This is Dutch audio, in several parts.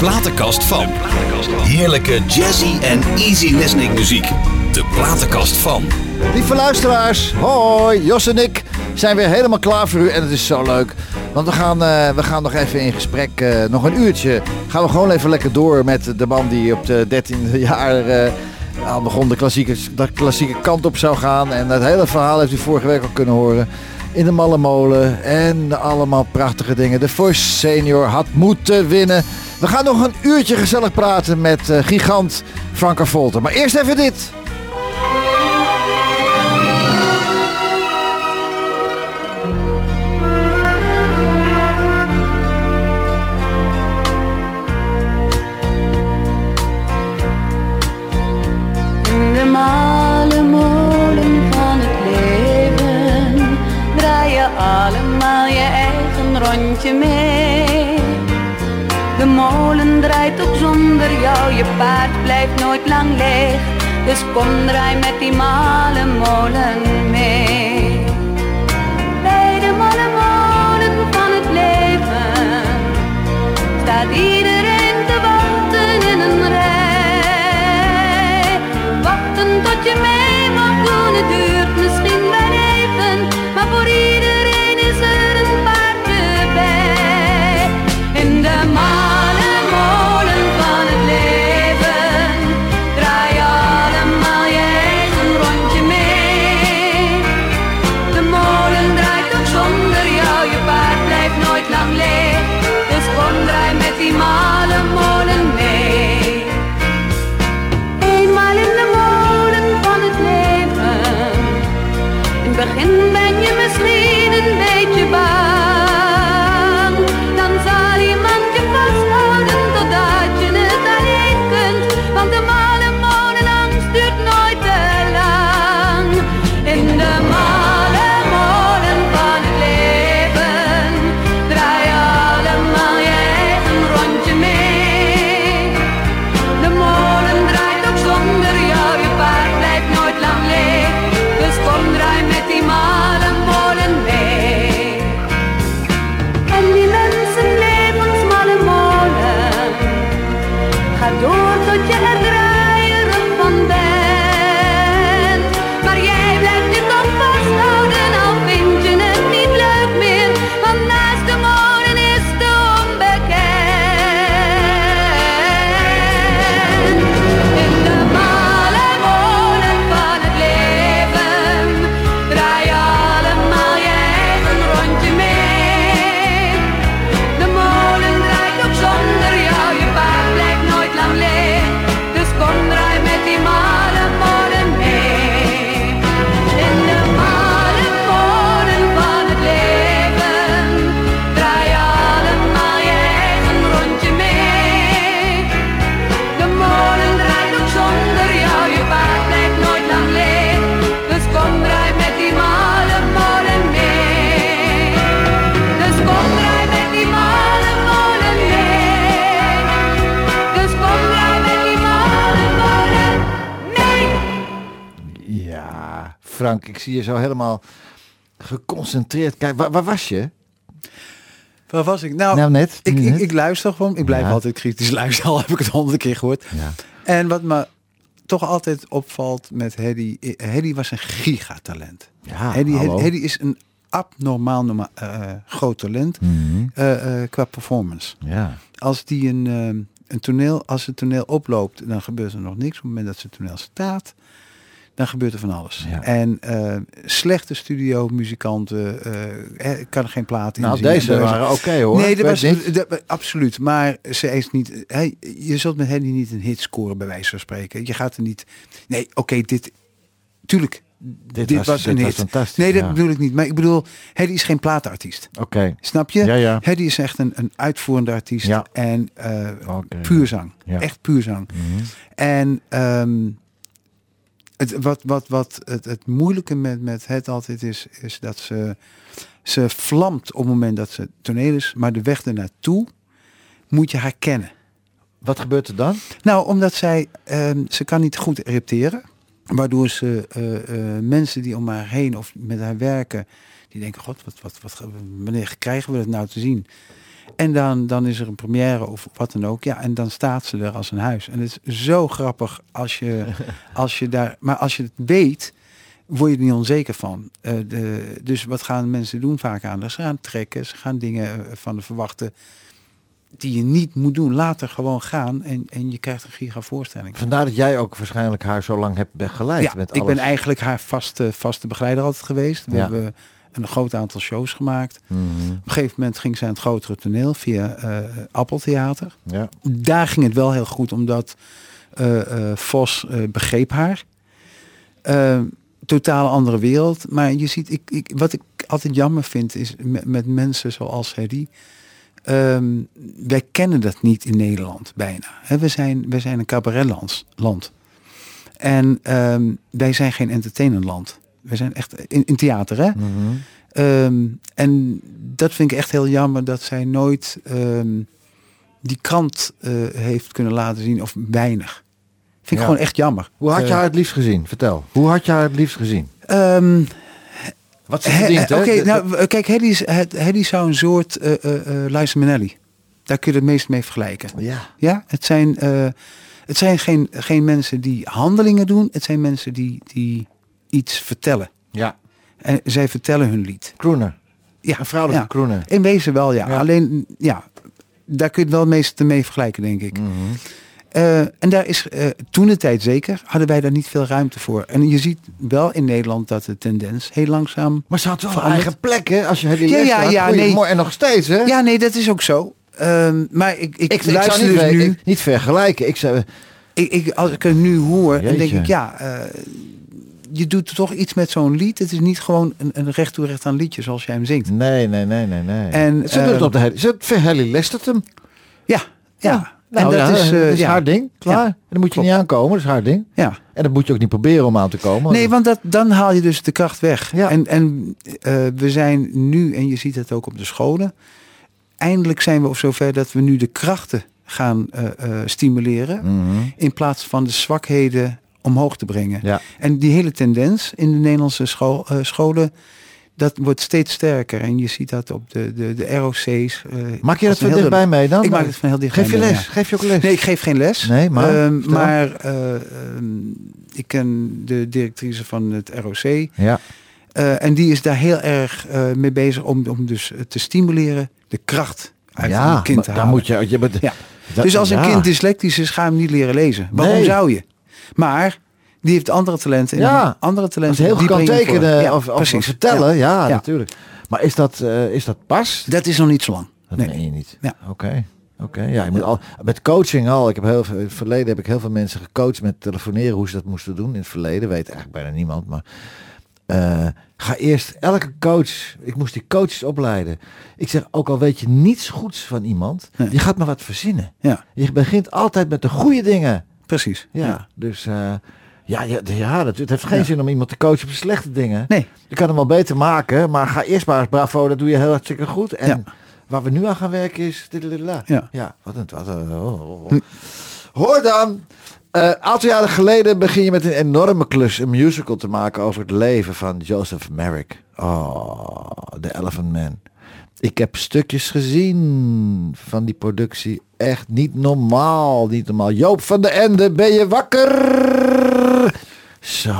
platenkast van. Heerlijke jazzy en easy listening muziek. De platenkast van. Lieve luisteraars, hoi, Jos en ik zijn weer helemaal klaar voor u en het is zo leuk. Want we gaan, eh, we gaan nog even in gesprek, eh, nog een uurtje. Gaan we gewoon even lekker door met de man die op de 13e jaar eh, al begon de klassieke, de klassieke kant op zou gaan. En het hele verhaal heeft u vorige week al kunnen horen. In de Malle Molen en allemaal prachtige dingen. De Voice Senior had moeten winnen. We gaan nog een uurtje gezellig praten met eh, gigant Franka Volter. Maar eerst even dit. In mee. De molen draait ook zonder jou, je paard blijft nooit lang leeg. Dus kom draai met die malle molen mee. Bij de malle molen van het leven staat iedereen zie je zo helemaal geconcentreerd. Kijk, waar, waar was je? Waar was ik? Nou, Nou, net. ik, ik, luister gewoon. Ik blijf Ja. altijd kritisch luisteren, al heb ik het honderd keer gehoord. Ja. En wat me toch altijd opvalt met Hedy, Hedy was een gigatalent. Ja, Hedy, is een abnormaal norma- eh, groot talent Mhm. eh, eh, qua performance. Ja. Als die een, eh, een toneel, als het toneel oploopt, dan gebeurt er nog niks. Op het moment dat het toneel staat, dan gebeurt er van alles. Ja. En eh, slechte studio muzikanten eh, eh, kan er geen plaat in Nou, zien. deze waren oké hoor. Nee, dat was, dat- absoluut. Maar ze is niet. Hij, je zult met Henny niet een hit scoren, bij wijze van spreken. Je gaat er niet. Nee, oké, dit. Tuurlijk. Dit, was, dit een was hit. fantastisch, nee, dat ja. bedoel ik niet. Maar ik bedoel, Henny is geen platenartiest. Oké. Snap je? Ja, ja. Henny is echt een, een uitvoerende artiest. Ja. En eh, puur zang. Ja. Echt puur zang. Mhm. En ehm, het, wat, wat, wat het, het moeilijke met, met het altijd is, is dat ze, ze vlamt op het moment dat ze toneel is, maar de weg ernaartoe moet je haar kennen. Wat gebeurt er dan? Nou, omdat zij, ehm, ze kan niet goed repeteren. Waardoor ze eh, eh, mensen die om haar heen of met haar werken, die denken, god, wat, wat, wat, wanneer krijgen we dat nou te zien? En dan, dan is er een première of wat dan ook. Ja, en dan staat ze er als een huis. En het is zo grappig als je, als je daar... Maar als je het weet, word je er niet onzeker van. Eh, de, dus wat gaan mensen doen vaak aan? Ze gaan trekken, ze gaan dingen eh, van de verwachten die je niet moet doen. Later gewoon gaan en, en je krijgt een giga voorstelling. Vandaar dat jij ook waarschijnlijk haar zo lang hebt begeleid. Ja, met ik ben alles. eigenlijk haar vaste, vaste begeleider altijd geweest. We Ja. hebben een groot aantal shows gemaakt. Mhm, Op een gegeven moment ging ze aan het grotere toneel via eh Appeltheater. Ja. Daar ging het wel heel goed, omdat eh, eh, Vos begreep haar. Eh, totale andere wereld. Maar je ziet, ik, ik, wat ik altijd jammer vind, is met, met mensen zoals Hedy. ehm, wij kennen dat niet in Nederland bijna. Hè, we, zijn, we zijn een cabaretland. Land. En ehm, wij zijn geen entertainmentland. We zijn echt in, in theater, hè? Mhm. Ehm, en dat vind ik echt heel jammer dat zij nooit ehm, die kant eh, heeft kunnen laten zien, of weinig. Vind ik Ja. gewoon echt jammer. Hoe had je Eh, haar het liefst gezien? Vertel. Hoe had je haar het liefst gezien? ehm, Wat ze verdient? Oké, nou, eh, kijk, Hedy, is- het- Hedy zou een soort Liza Minnelli. Daar kun je het meest mee vergelijken. Ja. Ja, het zijn, het zijn geen, geen mensen die handelingen doen. Het zijn mensen die, die iets vertellen. Ja. En zij vertellen hun lied. Kroener. Ja, Een vrouwelijke ja. kroener. In wezen wel, ja. Ja. Alleen, ja, daar kun je het wel het meest mee vergelijken, denk ik. Mhm. Eh, en daar is eh, toen de tijd zeker, hadden wij daar niet veel ruimte voor. En je ziet wel in Nederland dat de tendens heel langzaam... Maar ze had wel Veranderd. eigen plek, hè? Als je die Ja, ja, ja, goeie- nee. mooi. En nog steeds, hè? Ja, nee, dat is ook zo. Ehm, maar ik, ik, ik, ik zou luister niet, dus weten- nu... ik- niet vergelijken. Ik zou, Ik, ik, als ik het nu hoor, dan denk ik, ja... eh, je doet toch iets met zo'n lied. Het is niet gewoon een, een recht toe recht aan liedje zoals jij hem zingt. nee, nee, nee, nee, nee. En, ze eh, op de hele... Ze Helly Lestert hem. Ja, ja. Nou, en dat ja, is, dat eh, is ja. haar ding. Klaar. En dan moet je Klopt. niet aankomen. Dat is haar ding. Ja. En dat moet je ook niet proberen om aan te komen. Nee, want dat, dan haal je dus de kracht weg. Ja. En, en eh, we zijn nu, en je ziet het ook op de scholen, eindelijk zijn we op zover dat we nu de krachten gaan eh, stimuleren, Mhm. in plaats van de zwakheden omhoog te brengen. Ja. En die hele tendens in de Nederlandse school, eh, scholen, dat wordt steeds sterker. En je ziet dat op de, de, de ROC's. eh, Maak je dat van dichtbij mee dan? Ik maak het van heel dichtbij Geef je mee, les? ja. Geef je ook les? Nee, ik geef geen les. Nee, maar? Ehm, maar eh, ehm, ik ken de directrice van het ROC. Ja. En die is daar heel erg mee bezig om, om dus te stimuleren de kracht uit ja, een kind te halen. moet je... je bent, Ja. dat- dus als een ja. kind dyslectisch is, ga hem niet leren lezen. Waarom Nee. zou je? Maar die heeft andere talenten. En Ja. die andere Als talenten hij heel goed die kan tekenen Ja, of, of precies. vertellen, ja, Ja. natuurlijk. Maar is dat, eh, is dat pas? Dat is nog niet zo lang. Dat Nee. meen je niet. Ja. Oké. Oké. Ja, je moet al met coaching al. Ik heb heel veel, in het verleden heb ik heel veel mensen gecoacht met telefoneren hoe ze dat moesten doen. In het verleden weet eigenlijk bijna niemand, maar eh, ga eerst elke coach. Ik moest die coaches opleiden. Ik zeg ook al weet je niets goeds van iemand, Nee. je gaat maar wat verzinnen. Ja, Je begint altijd met de goede dingen. Precies. Ja. Dus eh, ja, ja, ja, dat, het heeft geen Ja. zin om iemand te coachen op slechte dingen. Nee, Je kan hem wel beter maken, maar ga eerst maar eens bravo, dat doe je heel hartstikke goed. En waar we nu aan gaan werken is... diddlidla. Ja. ja wat een... Wat een oh, oh, oh. Hoor dan, een aantal jaren geleden begin je met een enorme klus een musical te maken over het leven van Joseph Merrick. Oh, The Elephant Man. Ik heb stukjes gezien van die productie. Echt niet normaal, niet normaal. Joop van de Ende, ben je wakker? Zo.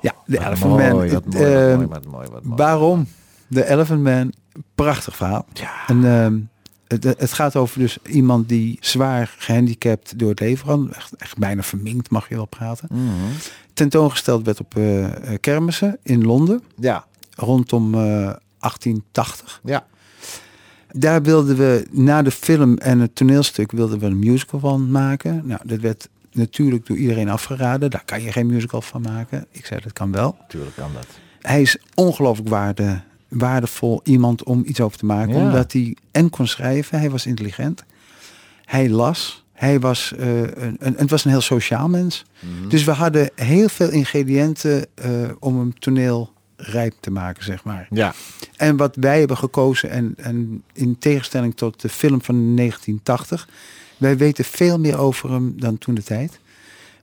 ja, de Wat Elephant mooi, Man. Wat Het, mooi, wat ehm, mooi, wat mooi, wat mooi. Waarom? De Elephant Man, prachtig verhaal. Ja. En ehm, het, het gaat over dus iemand die zwaar gehandicapt door het leven. Echt, echt bijna verminkt mag je wel praten. Mhm. Tentoongesteld werd op eh, kermissen in Londen Ja, rondom eh 1880. ja. Daar wilden we na de film en het toneelstuk wilden we een musical van maken. Nou, dat werd natuurlijk door iedereen afgeraden. Daar kan je geen musical van maken. Ik zei dat kan wel. Tuurlijk kan dat. Hij is ongelooflijk waarde, waardevol iemand om iets over te maken. Ja. Omdat hij en kon schrijven. Hij was intelligent. Hij las. Hij was, eh, een, een, het was een heel sociaal mens. Mhm. Dus we hadden heel veel ingrediënten eh, om hem toneelrijp te maken, zeg maar. Ja. En wat wij hebben gekozen, en, en in tegenstelling tot de film van 1980, wij weten veel meer over hem dan toen de tijd.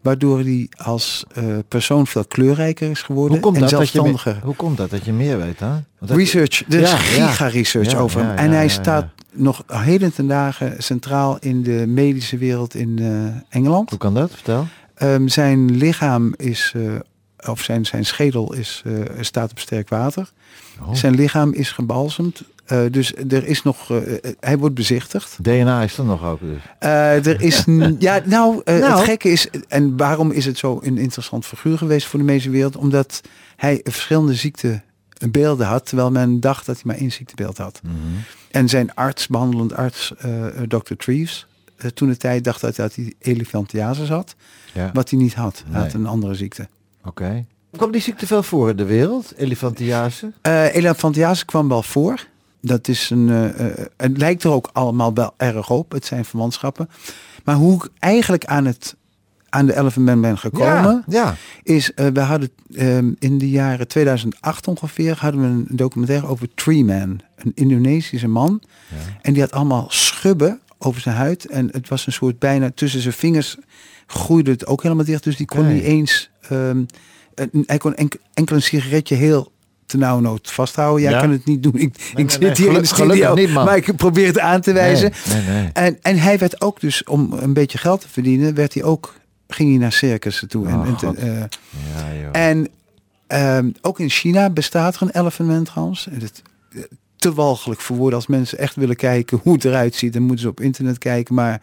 Waardoor hij als eh, persoon veel kleurrijker is geworden Hoe komt, en dat dat je zelfstandiger. hoe komt dat dat je meer weet, hè? Research, er is Ja, giga-research Ja, over hem. en hij staat nog heden ten dagen centraal in de medische wereld in eh, Engeland. Hoe kan dat? Vertel. Ehm, zijn lichaam is, eh, of zijn, zijn schedel is, eh, staat op sterk water. Oh. Zijn lichaam is gebalsemd. Eh, dus er is nog, eh, hij wordt bezichtigd. DNA is er nog ook dus. Eh, er is, ja, nou, eh, Nou. het gekke is, en waarom is het zo een interessant figuur geweest voor de medische wereld? Omdat hij verschillende ziektebeelden had, terwijl men dacht dat hij maar één ziektebeeld had. Mhm. En zijn arts, behandelend arts, eh Dr. Treves, toen de tijd dacht dat, dat hij elefantiasis had, Ja. wat hij niet had. Hij had een andere ziekte. Oké. Komt die ziekte veel voor in de wereld? Elefantiase? Eh elefantiasis kwam wel voor. Dat is een, eh, eh, het lijkt er ook allemaal wel erg op. Het zijn verwantschappen. Maar hoe ik eigenlijk aan, het, aan de Elephant Man ben gekomen, Ja. ja. is, eh, we hadden ehm, in de jaren 2008 ongeveer, hadden we een documentaire over Tree Man. Een Indonesische man. Ja. En die had allemaal schubben over zijn huid. En het was een soort bijna tussen zijn vingers groeide het ook helemaal dicht. Dus die kon niet eens, een- hij kon enk- enkel een sigaretje heel tenauwnood vasthouden. Jij Ja. kan het niet doen. Ik, ik zit nee, hier in de studio, niet, maar ik probeer het aan te wijzen. En, en hij werd ook dus, om een beetje geld te verdienen, werd hij ook, ging hij naar circussen toe. Oh, en, en, te- God. eh, Ja, joh. en ehm, ook in China bestaat er een elephant. En Het, eh, te walgelijk voor woorden. Als mensen echt willen kijken hoe het eruit ziet, dan moeten ze op internet kijken. Maar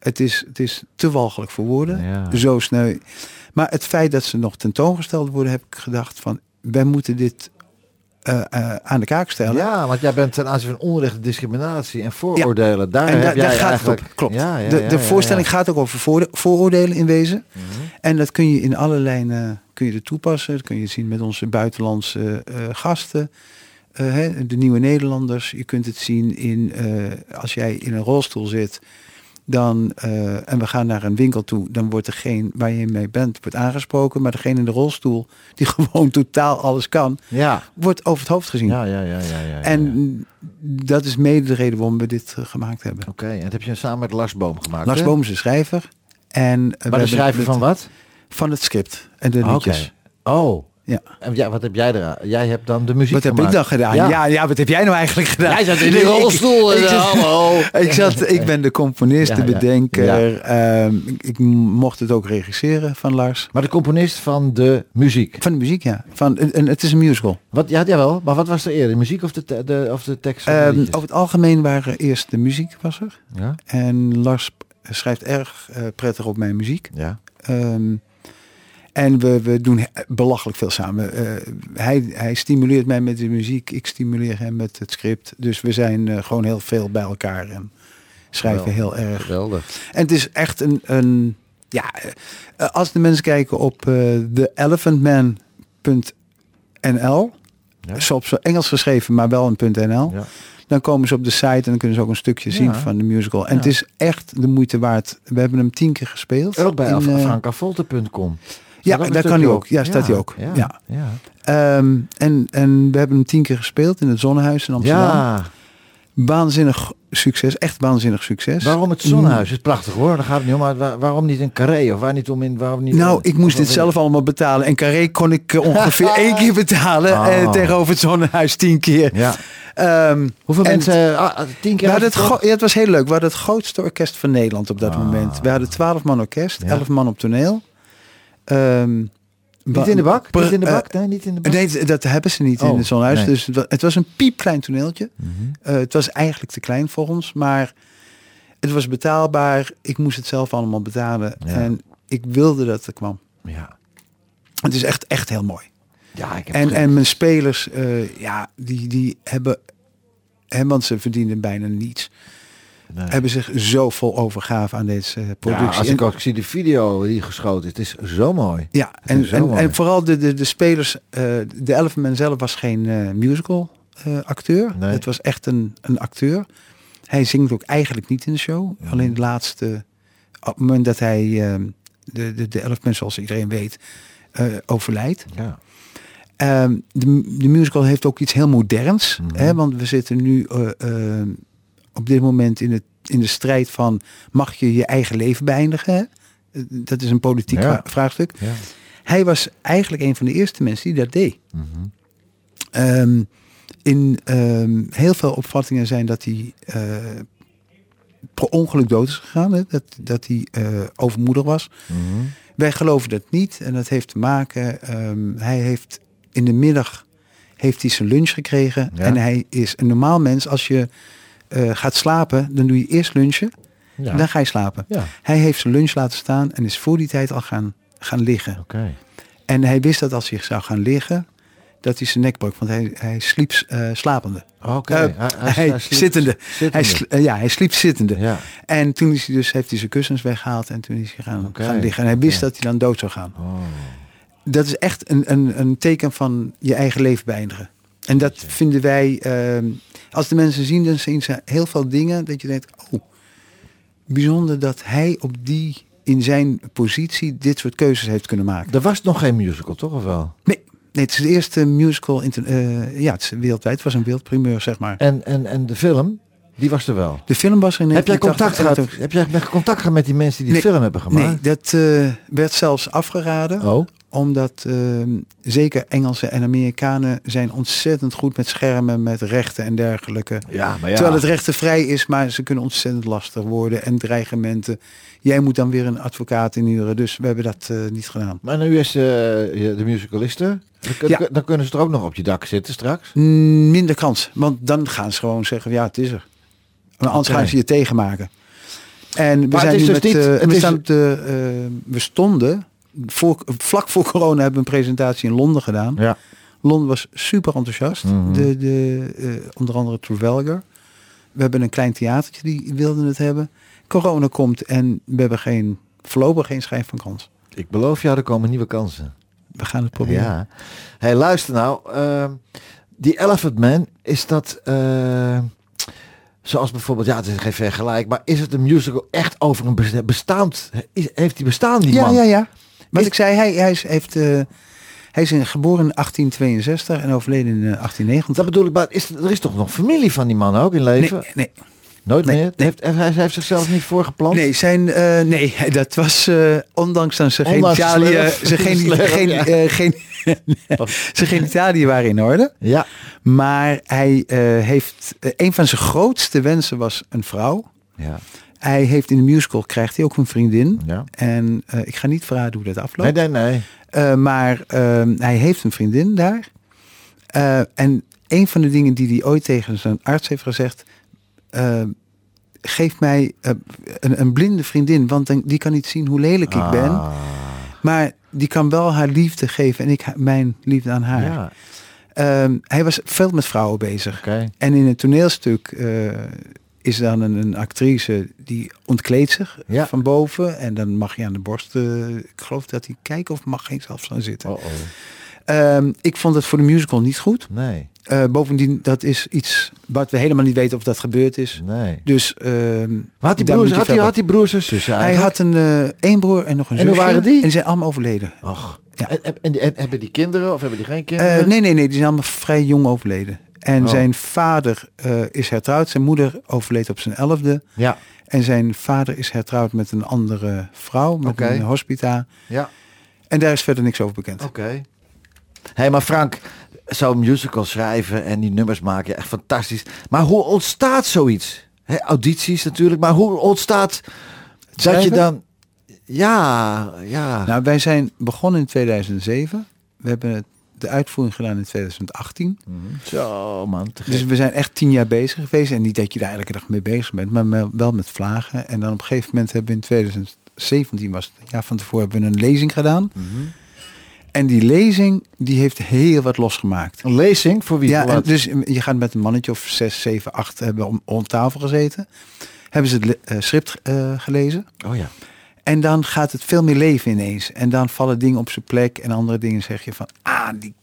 het is, het is te walgelijk voor woorden. Ja. Zo sneu. Maar het feit dat ze nog tentoongesteld worden, heb ik gedacht van, wij moeten dit eh, eh, aan de kaak stellen. Ja, want jij bent ten aanzien van onrecht, discriminatie en vooroordelen. Daar En heb da- jij daar gaat eigenlijk... het op. Klopt. Ja, ja, de de voorstelling gaat ook over voorde- vooroordelen in wezen. Mhm. En dat kun je in alle lijnen kun je er toepassen. Dat kun je zien met onze buitenlandse eh, gasten. hè, de nieuwe Nederlanders. Je kunt het zien in als jij in een rolstoel zit. Dan, eh, en we gaan naar een winkel toe, dan wordt degene waar je mee bent, wordt aangesproken. Maar degene in de rolstoel, die gewoon totaal alles kan, Ja. wordt over het hoofd gezien. Ja, ja, ja, ja, ja. En dat is mede de reden waarom we dit eh, gemaakt hebben. Oké, en dat heb je samen met Lars Boom gemaakt, Lars hè? Boom is de schrijver. En, eh, Maar de schrijver van wat? Van het script en de Oké. liedjes. Oh. Ja. En ja, wat heb jij er? Jij hebt dan de muziek Wat heb ik dan gedaan? Ja. Ja. Ja, wat heb jij nou eigenlijk gedaan? Jij zat in die ik- rolstoel. ik zat- hallo. Ik, zat, ik ben de componist, de bedenker. ehm, ik, ik mocht het ook regisseren van Lars. Maar de componist van de muziek. Van de muziek, ja. Van, en, en het is een musical. Wat, ja, jawel. Maar wat was er eerder? De muziek of de, de, of de tekst? Ehm, over het algemeen waren eerst de muziek was er. Ja? En Lars schrijft erg eh, prettig op mijn muziek. Ja. Ehm, en we, we doen he- belachelijk veel samen. Eh, hij, hij stimuleert mij met de muziek. Ik stimuleer hem met het script. Dus we zijn eh, gewoon heel veel bij elkaar en schrijven heel erg. Geweldig. En het is echt een... een ja, eh, als de mensen kijken op theelephantman.nl... Ja. Zo op zo Engels geschreven, maar wel een .nl. Ja. Dan komen ze op de site en dan kunnen ze ook een stukje zien Ja. van de musical. En Ja. het is echt de moeite waard. We hebben hem tien keer gespeeld. Ook bij in, frankavolte.com. ja, daar kan hij ook. Ja, staat hij ook. Ja. Ja. Ja. Ehm, en, en we hebben hem tien keer gespeeld in het Zonnehuis in Amsterdam. Ja. Waanzinnig succes. Echt waanzinnig succes. Waarom het zonnehuis? is prachtig hoor. Daar gaat het niet om. Maar waar- waarom niet een carré? Of waar niet om in? Waarom niet? Nou, ik moest dit zelf allemaal betalen. En Carré kon ik eh, ongeveer één keer betalen. Oh. eh, tegenover het Zonnehuis tien keer. Ja. Ehm, Hoeveel en- mensen? Ah, ah, tien keer. Het, ja, het was heel leuk. We hadden het grootste orkest van Nederland op dat Ah. moment. We hadden twaalf man orkest, Ja. elf man op toneel. Ehm, Niet in de bak? Per- Niet in de eh, bak? Nee, niet in de bak. Nee, dat hebben ze niet in Oh, het Zonnehuis. nee. Dus het wa- het was een piepklein toneeltje. Mhm. Eh, het was eigenlijk te klein voor ons, maar het was betaalbaar. Ik moest het zelf allemaal betalen. Ja. En ik wilde dat er kwam. Ja. Het is echt, echt heel mooi. Ja, ik heb En, en mijn spelers, eh, ja, die, die hebben, hè, want ze verdienen bijna niets, nee. hebben zich zo vol overgave aan deze eh, Ja, productie. als En- ik ook zie de video die geschoten is, het is zo mooi. Ja, Het en, en, mooi. en vooral de, de, de spelers, eh, de Elephant zelf was geen eh, musical eh, acteur. Nee. Het was echt een, een acteur. Hij zingt ook eigenlijk niet in de show. Alleen de laatste, op het moment dat hij, eh, de, de, de Elephant zoals iedereen weet, eh, overlijdt. Ja. Ehm, de, de musical heeft ook iets heel moderns. Mhm. Hè, want we zitten nu eh, eh, op dit moment in, het, in de strijd van... mag je je eigen leven beëindigen? Dat is een politiek Ja. vraagstuk. Ja. Hij was eigenlijk een van de eerste mensen die dat deed. Mhm. Ehm, in ehm, heel veel opvattingen zijn dat hij eh, per ongeluk dood is gegaan. Hè? Dat, dat hij eh, overmoedig was. Mhm. Wij geloven dat niet. En dat heeft te maken. ehm, hij heeft in de middag heeft hij zijn lunch gekregen. Ja. En hij is een normaal mens. Als je eh, gaat slapen, dan doe je eerst lunchen. Ja. En dan ga je slapen. Ja, Hij heeft zijn lunch laten staan en is voor die tijd al gaan, gaan liggen. oké. En hij wist dat als hij zou gaan liggen, dat hij zijn nek brak. Want hij, hij sliep eh, slapende. Oké. Eh, Hij- hij- hij- hij sliep- zittende. zittende. Hij ja, hij sliep zittende. Ja. En toen is hij dus, heeft hij zijn kussens weggehaald en toen is hij gaan, gaan liggen. En hij wist dat hij dan dood zou gaan. Oh. Dat is echt een, een, een teken van je eigen leven beëindigen. En dat vinden wij, ehm, als de mensen zien, dan zien ze heel veel dingen dat je denkt, oh, bijzonder dat hij op die, in zijn positie, dit soort keuzes heeft kunnen maken. Er was nog geen musical, toch of wel? Nee, nee het is de eerste musical, eh, ja, het is wereldwijd, het was een wereldprimeur, zeg maar. En, en, en de film, die was er wel. De film was er in Heb jij 1980 contact gehad? Heb jij met- contact gehad met die mensen die die Nee. film hebben Nee, gemaakt? dat eh, werd zelfs afgeraden. Oh. Omdat ehm, zeker Engelsen en Amerikanen zijn ontzettend goed met schermen, met rechten en dergelijke. Ja, maar ja. Terwijl het rechtenvrij is, maar ze kunnen ontzettend lastig worden. En dreigementen. Jij moet dan weer een advocaat inhuren. Dus we hebben dat eh, niet gedaan. Maar nu is je- de musicalisten. Dan, kun- Ja. dan kunnen ze er ook nog op je dak zitten straks. Mm, Minder kans. Want dan gaan ze gewoon zeggen, ja, het is er. Maar anders Oké. gaan ze je tegenmaken. En we Maar zijn nu dus met, niet- eh, we, is- staan eh, we stonden, voor, vlak voor corona hebben we een presentatie in Londen gedaan. Ja. Londen was super enthousiast. Mhm. de, de, eh, onder andere Trafalgar. We hebben een klein theatertje die wilden het hebben. Corona komt en we hebben geen, voorlopig geen schijn van kans. Ik beloof jou, er komen nieuwe kansen. We gaan het proberen. Ja. Hey, luister nou. ehm, die Elephant Man, is dat... eh, zoals bijvoorbeeld, ja, het is geen vergelijk, maar is het een musical echt over een besta- bestaand... heeft die bestaan, die ja, man? ja, ja. Wat Is- ik zei, hij, hij is, heeft, eh, hij is in, geboren in 1862 en overleden in eh, 1890. Dat bedoel ik, maar is, er is toch nog familie van die man ook in leven? nee, Nooit nee, meer? nee. Heeft, hij heeft zichzelf niet voorgeplant? nee, zijn, eh, nee, dat was eh, ondanks dat ze Ondanks genitaliën, slurf. ze geen, Slurf, geen, ja. eh, geen, zijn genitaliën waren in orde. Ja. Maar hij eh, heeft, eh, een van zijn grootste wensen was een vrouw. Ja. Hij heeft in de musical, krijgt hij ook een vriendin. ja. En eh, ik ga niet verraden hoe dat Nee, afloopt. nee, nee. Eh, maar ehm, hij heeft een vriendin daar. Eh, en een van de dingen die hij ooit tegen zijn arts heeft gezegd... geef mij een, een blinde vriendin, want dan, die kan niet zien hoe lelijk ik ben. Ah, Maar die kan wel haar liefde geven en ik mijn liefde aan haar. Ja, Ehm, hij was veel met vrouwen bezig. oké. En in het toneelstuk is dan een, een actrice die ontkleedt zich Ja. van boven. En dan mag je aan de borst, eh, ik geloof dat hij kijken of mag geen zelfs gaan zitten. Oh, ik vond het voor de musical niet goed. Nee, Eh, bovendien, dat is iets wat we helemaal niet weten of dat gebeurd is. nee. Dus Maar had die broers, had verder- had die broers en zussen hij had een eh, één broer en nog een En hoe zusje. waren die? En die zijn allemaal overleden. Och. Ja. En, en, en, en hebben die kinderen of hebben die geen kinderen? Nee, nee, nee, die zijn allemaal vrij jong overleden. En Oh. zijn vader eh, is hertrouwd. Zijn moeder overleed op zijn elfde. Ja, En zijn vader is hertrouwd met een andere vrouw, met Oké. een hospita. ja, En daar is verder niks over bekend. oké. Hé, hey, maar Frank, zo'n musical schrijven en die nummers maken, echt fantastisch. Maar hoe ontstaat zoiets? Hè, audities natuurlijk, maar hoe ontstaat dat je dan... Ja, ja. Nou, wij zijn begonnen in 2007. We hebben het- de uitvoering gedaan in 2018. Zo man. Dus we zijn echt tien jaar bezig geweest. En niet dat je daar elke dag mee bezig bent, maar wel met vlagen. En dan op een gegeven moment hebben we in 2017, was het jaar van tevoren, hebben we een lezing gedaan. Mhm. En die lezing, die heeft heel wat losgemaakt. Een lezing voor wie? Ja, en dus je gaat met een mannetje of zes, zeven, acht hebben om, om tafel gezeten. Hebben ze het le- eh, schrift eh, gelezen. Oh ja. En dan gaat het veel meer leven ineens. En dan vallen dingen op zijn plek. En andere dingen zeg je van, ah, die,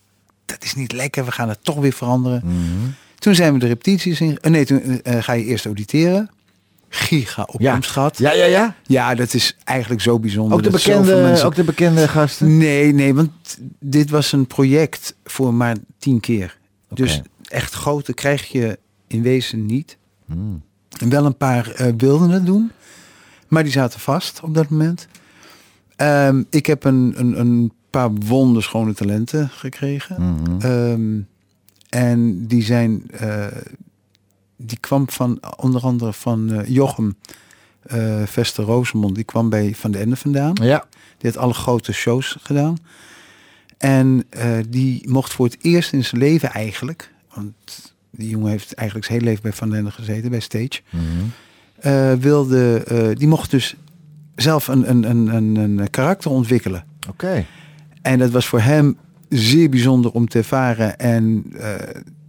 dat is niet lekker. We gaan het toch weer veranderen. Mhm. Toen zijn we de repetities in. eh, nee, toen eh, ga je eerst auditeren. Giga opkomst gehad. Ja, ja, ja. Ja, dat is eigenlijk zo bijzonder. Ook de bekende, mensen- ook de bekende gasten. Nee, nee, want dit was een project voor maar tien keer. Dus echt grote krijg je in wezen niet. Hmm. En wel een paar eh, wilden het doen. Maar die zaten vast op dat moment. Ehm, ik heb een, een, een paar wonderschone talenten gekregen. Mhm. Ehm, en die zijn, eh, die kwam van onder andere van eh, Jochem eh Vester Rosemond. Die kwam bij Van de Ende vandaan. Ja. Die had alle grote shows gedaan. En die mocht voor het eerst in zijn leven eigenlijk, want die jongen heeft eigenlijk zijn hele leven bij Van den Ende gezeten, bij Stage, Mhm. Eh, wilde, eh, die mocht dus zelf een, een, een, een, een karakter ontwikkelen. Oké. En dat was voor hem zeer bijzonder om te ervaren. En eh,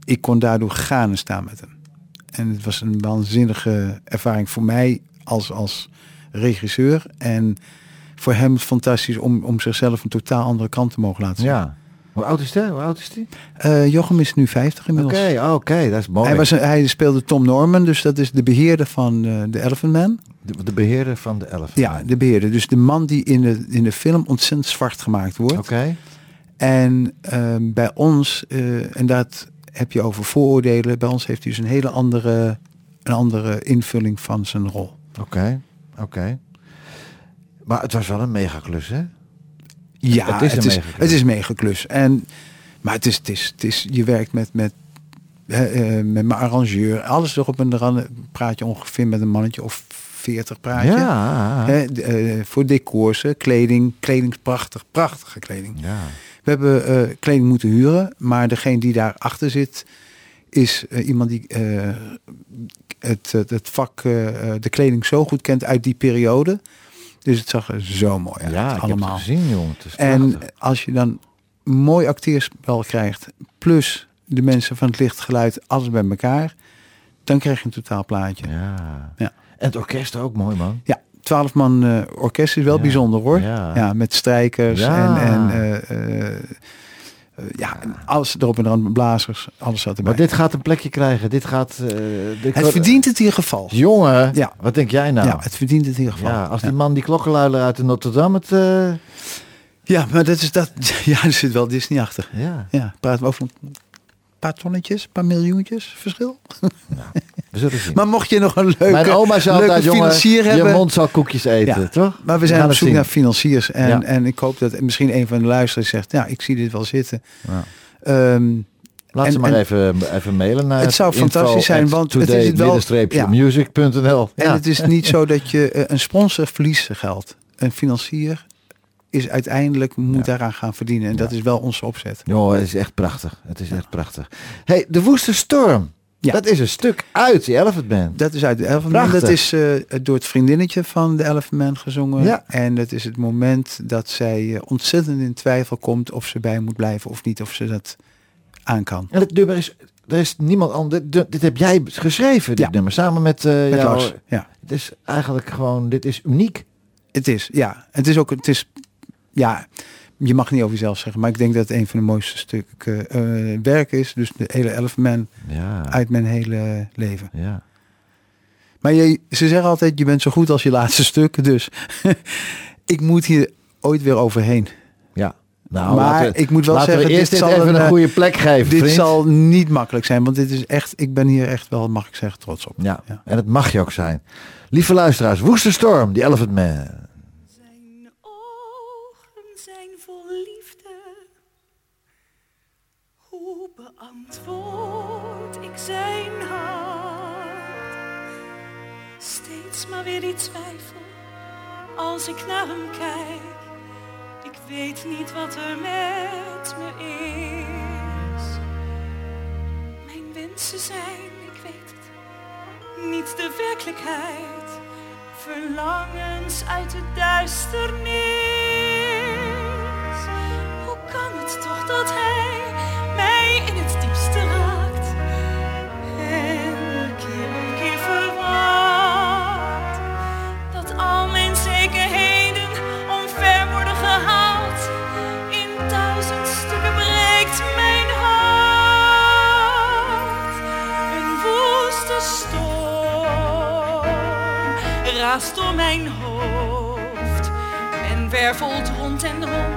ik kon daardoor gaan en staan met hem. En het was een waanzinnige ervaring voor mij als, als regisseur. En voor hem fantastisch om, om zichzelf een totaal andere kant te mogen laten zien. Ja. Hoe oud is hij? Hoe oud is hij? Eh, Jochem is nu 50 Oké, inmiddels. oh, oké, dat is mooi. Hij, was een- hij speelde Tom Norman, dus dat is de beheerder van eh, de Elephant Man. de, de beheerder van de elf. Ja, de beheerder. Dus de man die in de, in de film ontzettend zwart gemaakt wordt. Oké. En ehm, bij ons, eh, en dat heb je over vooroordelen, bij ons heeft hij dus een hele andere, een andere invulling van zijn rol. Oké, oké. Maar het was wel een megaklus, hè? Ja, Het is het is, het is een megaklus. En, maar het is, het is, het is, je werkt met, met, hè, eh, met mijn arrangeur, alles erop en eraan praat je ongeveer met een mannetje of 40 praat je. Ja. Hè, eh, voor decors, kleding, kleding is prachtig, prachtige kleding. ja. We hebben eh, kleding moeten huren, maar degene die daarachter zit is iemand die het, het, vak, de kleding zo goed kent uit die periode. Dus het zag er zo mooi uit, Ja, ik allemaal. heb het gezien, jongen. Het is en als je dan mooi acteerspel krijgt, plus de mensen van het licht, geluid, alles bij elkaar, dan krijg je een totaal plaatje. Ja, Ja. Ja. En het orkest ook mooi, man. 12 man eh, orkest is wel Ja, bijzonder hoor. ja. Ja, met strijkers Ja. en, en eh, eh, ja, en alles erop en eraan, blazers, alles zat erbij. Maar dit gaat een plekje krijgen. Dit gaat... eh, dit het verdient het in ieder geval. Jongen, Ja. wat denk jij nou? Ja, het verdient het in ieder geval. Ja, als die ja. man die klokkenluider uit de Notre Dame het... eh, ja, maar dat is dat. Ja, er zit wel Disney achter. ja, Ja, praten we over paar tonnetjes, een paar miljoentjes verschil. we zullen zien. Maar mocht je nog een leuke, Mijn oma zei leuke altijd, jongen, financier je hebben. mond zal koekjes eten, Ja, toch? Maar we zijn op zoek zien. naar financiers. En, Ja. en ik hoop dat misschien een van de luisteraars zegt, ja, ik zie dit wel zitten. Ja. Ehm, Laat En- ze maar en- even, even mailen naar Het zou fantastisch zijn, want het is het wel- ja. music.nl. En het is niet zo dat je eh, een sponsor verliest geld. Een financier is uiteindelijk moet Ja. daaraan gaan verdienen. En dat is wel onze opzet. Joh, het is echt prachtig. Het is echt prachtig. hey, de Woeste Storm. Ja. Dat is een stuk uit die Elephant Band. Dat is uit de Elephant Man. Dat is eh, door het vriendinnetje van de Elephant Man gezongen. Ja. En dat is het moment dat zij eh, ontzettend in twijfel komt of ze bij moet blijven of niet. Of ze dat aan kan. En het nummer is... Er is niemand anders. Dit, dit heb jij geschreven, dit Ja. nummer. Samen met, eh Met jou. Lars. Ja, Het is eigenlijk gewoon... Dit is uniek. het is. Ja, het is ook. Het is. Ja, je mag niet over jezelf zeggen, maar ik denk dat het een van de mooiste stukken eh, werk is. Dus de hele Elephant Man Ja. uit mijn hele leven. ja. Maar je, ze zeggen altijd, je bent zo goed als je laatste stuk. Dus ik moet hier ooit weer overheen. Ja. Nou, maar we, ik moet wel zeggen, we eerst dit dit zal even een, een, eh, goede plek geven, Dit vriend. zal niet makkelijk zijn, want dit is echt, ik ben hier echt wel, mag ik zeggen, trots op. Ja, Ja. en het mag je ook zijn. Lieve luisteraars, Woeste Storm, die Elephant Man. Beantwoord ik zijn hart? Steeds maar weer die twijfel als ik naar hem kijk. Ik weet niet wat er met me is. Mijn wensen zijn, ik weet het, niet de werkelijkheid. Verlangens uit de duisternis. Hoe kan het toch dat hij door mijn hoofd en wervelt rond en rond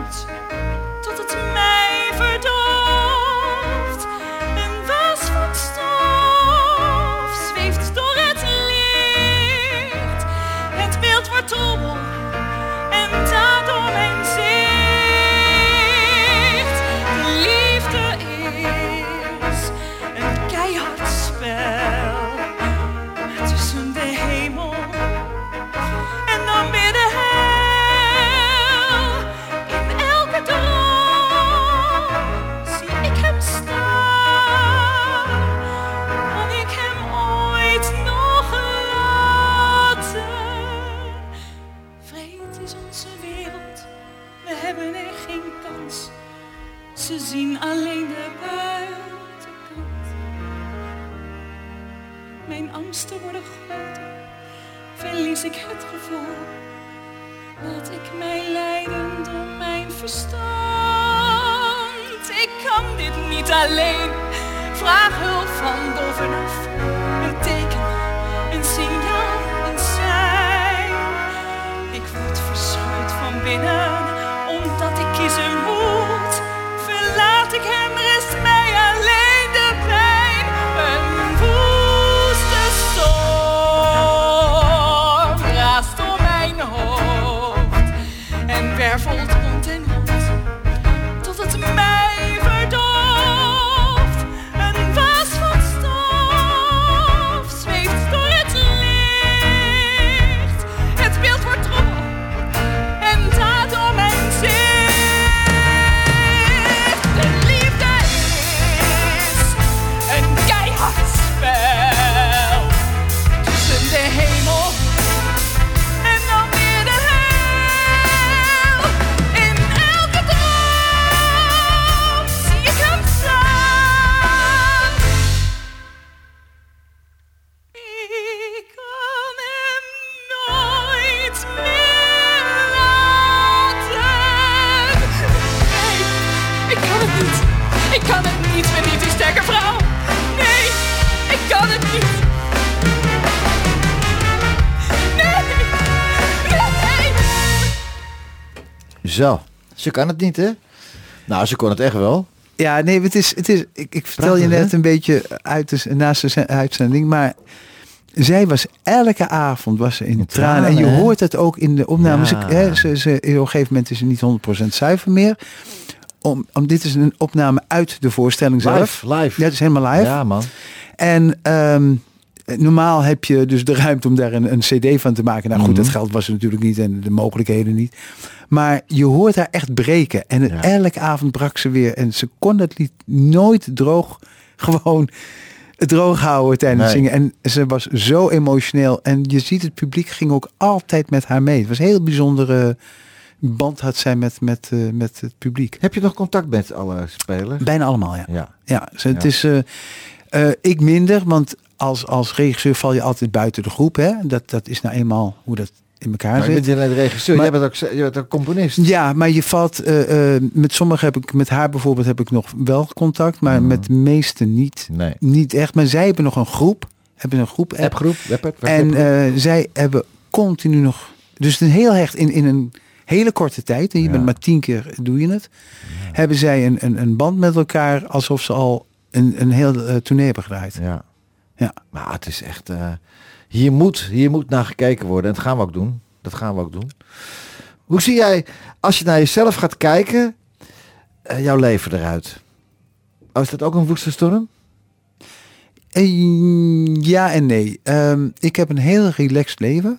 Zo, ze kan het niet, hè? Nou, ze kon het echt wel. Ja, nee, het is, het is, ik, ik vertel Prachtig, je net hè? een beetje uit de, naast de ze- uitzending, maar zij was elke avond was ze in, In tranen. En je hè? hoort het ook in de opnames. Ja. Ze, hè, ze, ze, op een gegeven moment is ze niet 100% zuiver meer. Om, om, dit is een opname uit de voorstelling zelf. Live, live. Ja, het is helemaal live. Ja, man. En ehm, normaal heb je dus de ruimte om daar een, een cd van te maken. Nou goed, Mhm. dat geld was er natuurlijk niet en de mogelijkheden niet. Maar je hoort haar echt breken. En Ja. elke avond brak ze weer. En ze kon het lied nooit droog, gewoon droog houden tijdens Nee. zingen. En ze was zo emotioneel. En je ziet het publiek ging ook altijd met haar mee. Het was een heel bijzondere band had zij met, met, eh, met het publiek. Heb je nog contact met alle spelers? Bijna allemaal, ja. Ja. Het Ja. is eh, eh, ik minder, want als, als regisseur val je altijd buiten de groep. Hè? Dat, dat is nou eenmaal hoe dat in elkaar Maar je bent alleen de regisseur, Maar- jij bent ook, je bent ook componist. Ja, maar je valt eh, eh, met sommigen heb ik, met haar bijvoorbeeld heb ik nog wel contact, maar Mm. met de meeste niet. Nee. Niet echt. Maar zij hebben nog een groep, hebben een groep app. Web, En eh, zij hebben continu nog, dus een heel hecht in, in een hele korte tijd, en je Ja. bent maar tien keer doe je het, hebben zij een, een, een band met elkaar alsof ze al een, een heel eh, tournee hebben gedraaid. Ja. Ja. Maar het is echt... hier, moet, hier moet naar gekeken worden. En dat gaan we ook doen. Dat gaan we ook doen. Hoe zie jij, als je naar jezelf gaat kijken, eh, jouw leven eruit? Oh, is dat ook een woeste storm? Eh, Ja en nee. Ehm, ik heb een heel relaxed leven.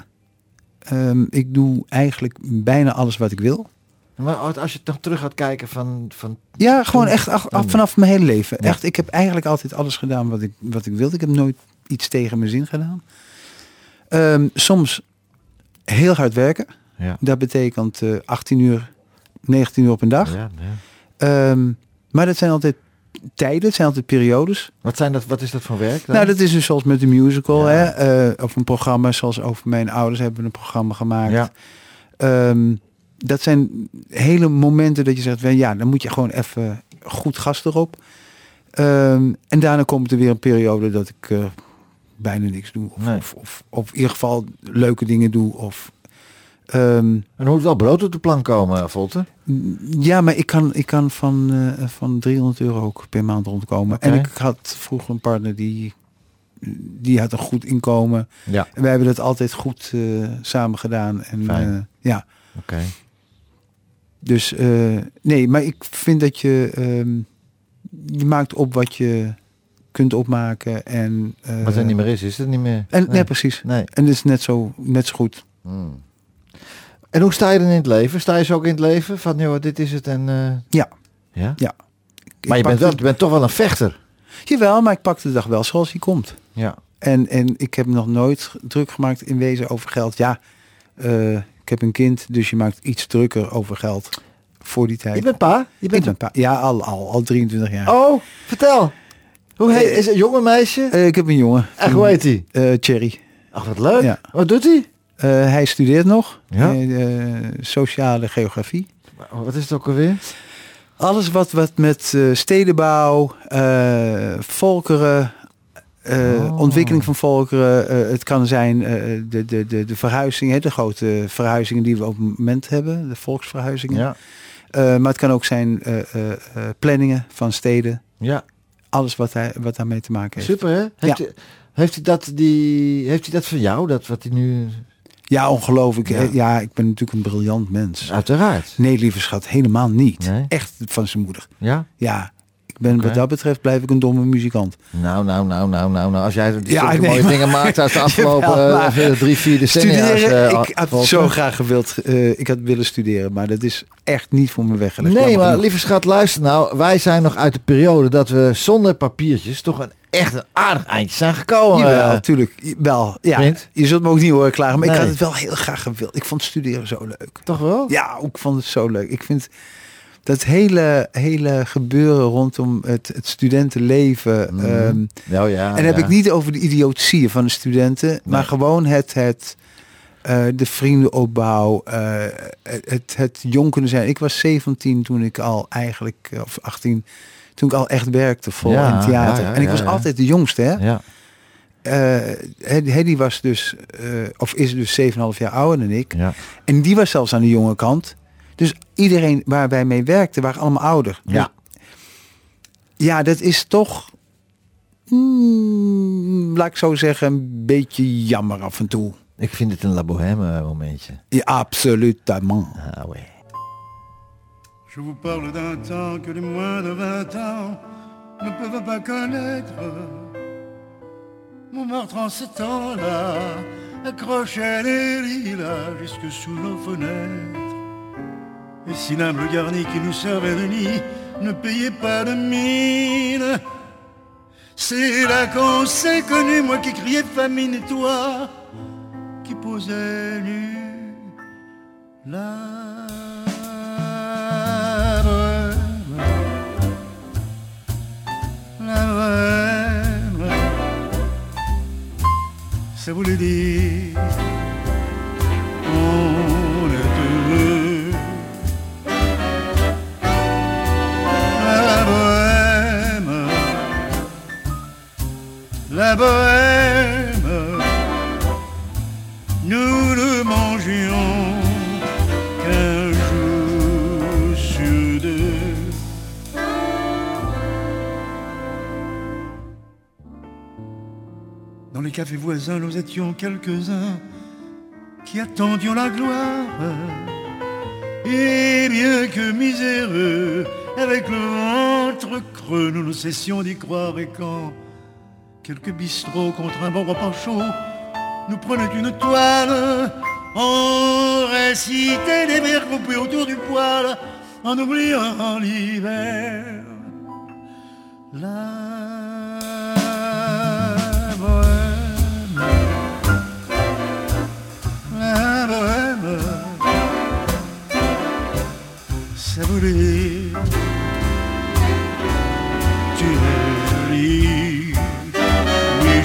Ehm, ik doe eigenlijk bijna alles wat ik wil. Maar als je toch terug gaat kijken van... van Ja, gewoon echt af, vanaf mijn hele leven. Ja. Echt, ik heb eigenlijk altijd alles gedaan wat ik, wat ik wilde. Ik heb nooit iets tegen mijn zin gedaan. Ehm, soms heel hard werken. ja. Dat betekent eh 18 uur, 19 uur op een dag. Ja, ja. Ehm, maar dat zijn altijd tijden, het zijn altijd periodes. Wat, zijn dat, wat is dat voor werk dan? Nou, dat is dus zoals met de musical, hè? eh, of een programma zoals over mijn ouders hebben we een programma gemaakt. Ehm, dat zijn hele momenten dat je zegt, ja, dan moet je gewoon even goed gas erop. En daarna komt er weer een periode dat ik eh, bijna niks doe. Of, Nee. of, of, of in ieder geval leuke dingen doe. Of, ehm, En er moet wel brood op de plank komen, Volte. ja, maar ik kan, ik kan van, eh, van 300 euro ook per maand rondkomen. En ik had vroeger een partner die, die had een goed inkomen. Ja. En wij hebben dat altijd goed eh, samen gedaan. En, eh, ja, Oké. dus nee, maar ik vind dat je, ehm, je maakt op wat je kunt opmaken. En, eh, Wat er niet meer is, is het niet meer. En, nee. nee. precies. Nee. En het is net zo, net zo goed. Hmm. En hoe sta je dan in het leven? Sta je zo ook in het leven? Van, joh, dit is het en... eh, Ja. Ja? Ja. Maar je Ik bent, wel, je bent toch wel een vechter. Jawel, maar ik pak de dag wel zoals hij komt. Ja. En, en ik heb nog nooit druk gemaakt in wezen over geld. Ja, eh, ik heb een kind, dus je maakt iets drukker over geld voor die tijd. Je bent pa? Je ik bent ben pa- ja, al, al, al 23 jaar. Oh, vertel. Hoe heet, is het een jonge meisje? Eh, ik heb een jongen. Echt, hoe heet hij? Eh, Thierry. Ach, wat leuk. Ja. Wat doet hij? Eh, hij studeert nog. Ja. Eh, eh, sociale geografie. Wat is het ook alweer? Alles wat, wat met eh, stedenbouw, eh, volkeren, eh, Oh. ontwikkeling van volkeren. eh, het kan zijn eh, de, de, de, de verhuizingen, hè, de grote verhuizingen die we op het moment hebben. De volksverhuizingen. Ja. Eh, maar het kan ook zijn eh, eh, eh, planningen van steden. Ja, Alles wat, hij, wat daarmee te maken heeft. super hè? Heeft, hij, heeft, hij dat, die, heeft hij dat van jou, dat wat hij nu... Ja, ongelooflijk. Ja. Ja. ja, ik ben natuurlijk een briljant mens. Uiteraard. Nee, lieve schat, helemaal niet. Nee? Echt van zijn moeder. Ja? Ja, ik ben wat dat betreft blijf ik een domme muzikant. Nou, nou, nou, nou, nou, nou. Als jij Ja, nee, mooie maar- dingen maakt uit de afgelopen Jawel, eh, drie, vier decennia. Studeren, eh, ik had zo graag gewild, eh, ik had willen studeren, maar dat is echt niet voor me weggelegd. Nee, maar lieve schat, luister nou. Wij zijn nog uit de periode dat we zonder papiertjes toch een echt een aardig eindje zijn gekomen. Eh, natuurlijk. Wel, ja. Vriend? Je zult me ook niet horen klagen, maar ik had het wel heel graag gewild. Ik vond studeren zo leuk. toch wel? Ja, ik vond het zo leuk. Ik vind dat hele, hele gebeuren rondom het, het studentenleven. Nou ja. en dan heb ja. ik niet over de idiotie van de studenten, maar gewoon het, het, eh, de vriendenopbouw, eh, het, het, jong kunnen zijn. Ik was 17 toen ik al eigenlijk, eh, of 18, toen ik al echt werkte vol Ja, in het theater. en ik was altijd de jongste, hè? Ja. Eh, Hedy was dus, of is dus 7,5 jaar ouder dan ik. Ja. En die was zelfs aan de jonge kant. Dus iedereen waar wij mee werkten waren allemaal ouder. Ja. Dus ja, dat is toch, mm, laat ik zo zeggen, een beetje jammer af en toe. Ik vind het een La Bohème momentje. Ja, absolutement. Ah, ouais. Je vous parle d'un temps que les moins de 20 ans ne peuvent pas connaître. Montmartre en ce temps-là accrochait les lilas jusque sous nos fenêtres. L'humble garni qui nous servait de ne payait pas de mine, c'est là qu'on s'est connu, moi qui criais famine et toi qui posais nu bohème, ça voulait dire bohème, nous ne mangions qu'un jour sur deux. Dans les cafés voisins, nous étions quelques-uns qui attendions la gloire. Et bien que miséreux, avec le ventre creux, nous ne cessions d'y croire. Et quand quelques bistrots contre un bon repas chaud. Nous prenaient une toile, on récitait des vers groupés autour du poêle, en oubliant l'hiver. La bohème, la bohème, ça voulait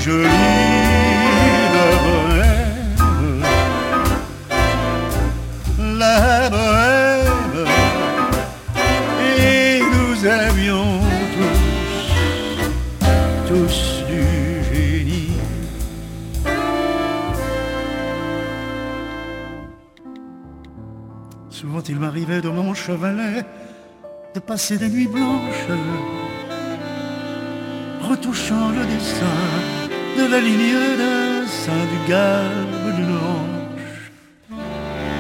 jolie, la bohème, la bohème, et nous avions tous, tous du génie. Souvent il m'arrivait de mon chevalet de passer des nuits blanches retouchant le dessin de la ligne hanche.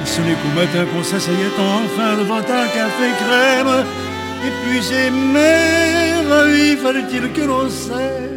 Et ce n'est qu'au matin qu'on s'asseyait enfin devant un café crème, épuisé mais ravi, fallait-il que l'on s'aime,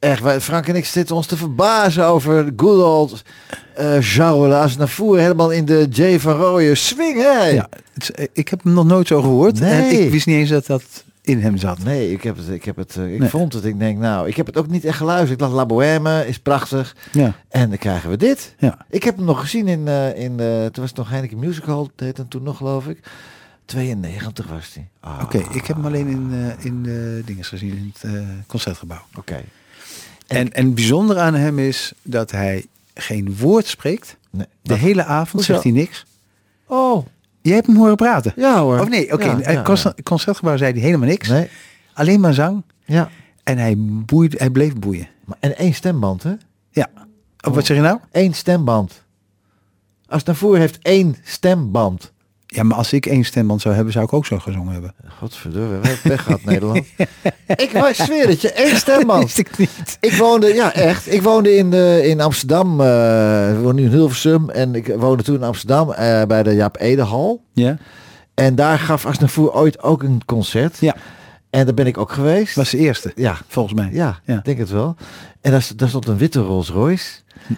Echt, wij, Frank en ik zitten ons te verbazen over good old eh Charles naar. Helemaal in de J van Rooyen swing, hè? Ja, het eh, ik heb hem nog nooit zo gehoord. En Nee. ik wist niet eens dat dat in hem zat. Nee, ik heb het, ik heb het, eh, ik Nee. vond het. Ik denk, nou, ik heb het ook niet echt geluisterd. Ik dacht, La Bohème is prachtig. Ja, En dan krijgen we dit. ja. Ik heb hem nog gezien in, eh, in eh, toen was het nog Heineken Musical, dat heette hem toen nog, geloof ik. 92 was hij. Ah, Oké, ik heb hem alleen in, eh in de dinges gezien, in het eh, concertgebouw. Oké. En, en het bijzondere aan hem is dat hij geen woord spreekt. Nee. De hele avond Hoezo? zegt hij niks. Oh, Je hebt hem horen praten. ja hoor. Of nee, oké. Ja, in ja, concertgebouw zei hij helemaal niks. Nee, Alleen maar zang. ja. En hij, boeide, hij bleef boeien. Maar, en één stemband, hè? Ja. Oh, wat zeg je nou? Eén stemband. Als naar voren heeft één stemband. Ja, maar als ik één stemband zou hebben, zou ik ook zo gezongen hebben. Godverdomme, we hebben pech gehad Nederland. ik maar zweer het je, één stemband. wist ik niet. Ik woonde, ja echt, ik woonde in, de, in Amsterdam, eh ik woon nu in Hilversum. En ik woonde toen in Amsterdam eh, bij de Jaap Edehal. Ja? En daar gaf Asnavoer ooit ook een concert. Ja. En daar ben ik ook geweest. Was de eerste, ja, volgens mij. ja, Ja. ik denk het wel. En daar, daar stond een witte Rolls Royce.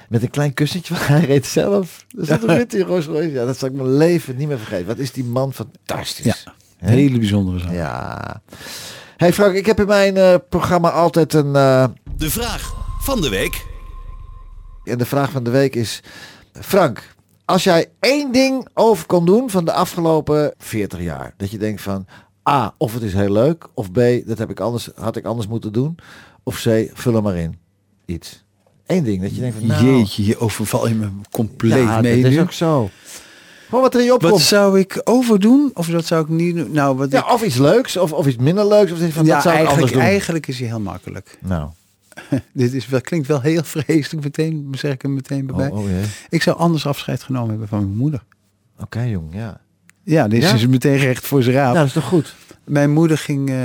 Met een klein kussentje, want hij reed zelf. Er stond een witte Rolls Royce. Ja, dat zal ik mijn leven niet meer vergeten. Wat is die man fantastisch. Ja. Hele bijzondere zang. Ja. Hey Frank, ik heb in mijn eh, programma altijd een... eh, De vraag van de week. en de vraag van de week is... Frank, als jij één ding over kon doen van de afgelopen 40 jaar. Dat je denkt van... A, of het is heel leuk. Of B, dat heb ik anders, had ik anders moeten doen. Of C, vul er maar in. Iets. Eén ding. Dat je denkt van... Nou, Jeetje, je overval je me compleet ja, mee dat is ook zo. Gewoon wat er in je Wat opkomt. zou ik overdoen? Of dat zou ik niet doen? Nou, wat Ja, ik, of iets leuks. Of, of iets minder leuks. Of van, ja, dat zou ik anders eigenlijk, eigenlijk is hij heel makkelijk. Nou. Dit is wel, klinkt wel heel vreselijk, meteen, zeg ik er meteen bij. Oh, oh. Ik zou anders afscheid genomen hebben van mijn moeder. Oké, jong. Ja. Ja, dit Ja? is meteen recht voor zijn raap. Nou, dat is toch goed? Mijn moeder ging eh,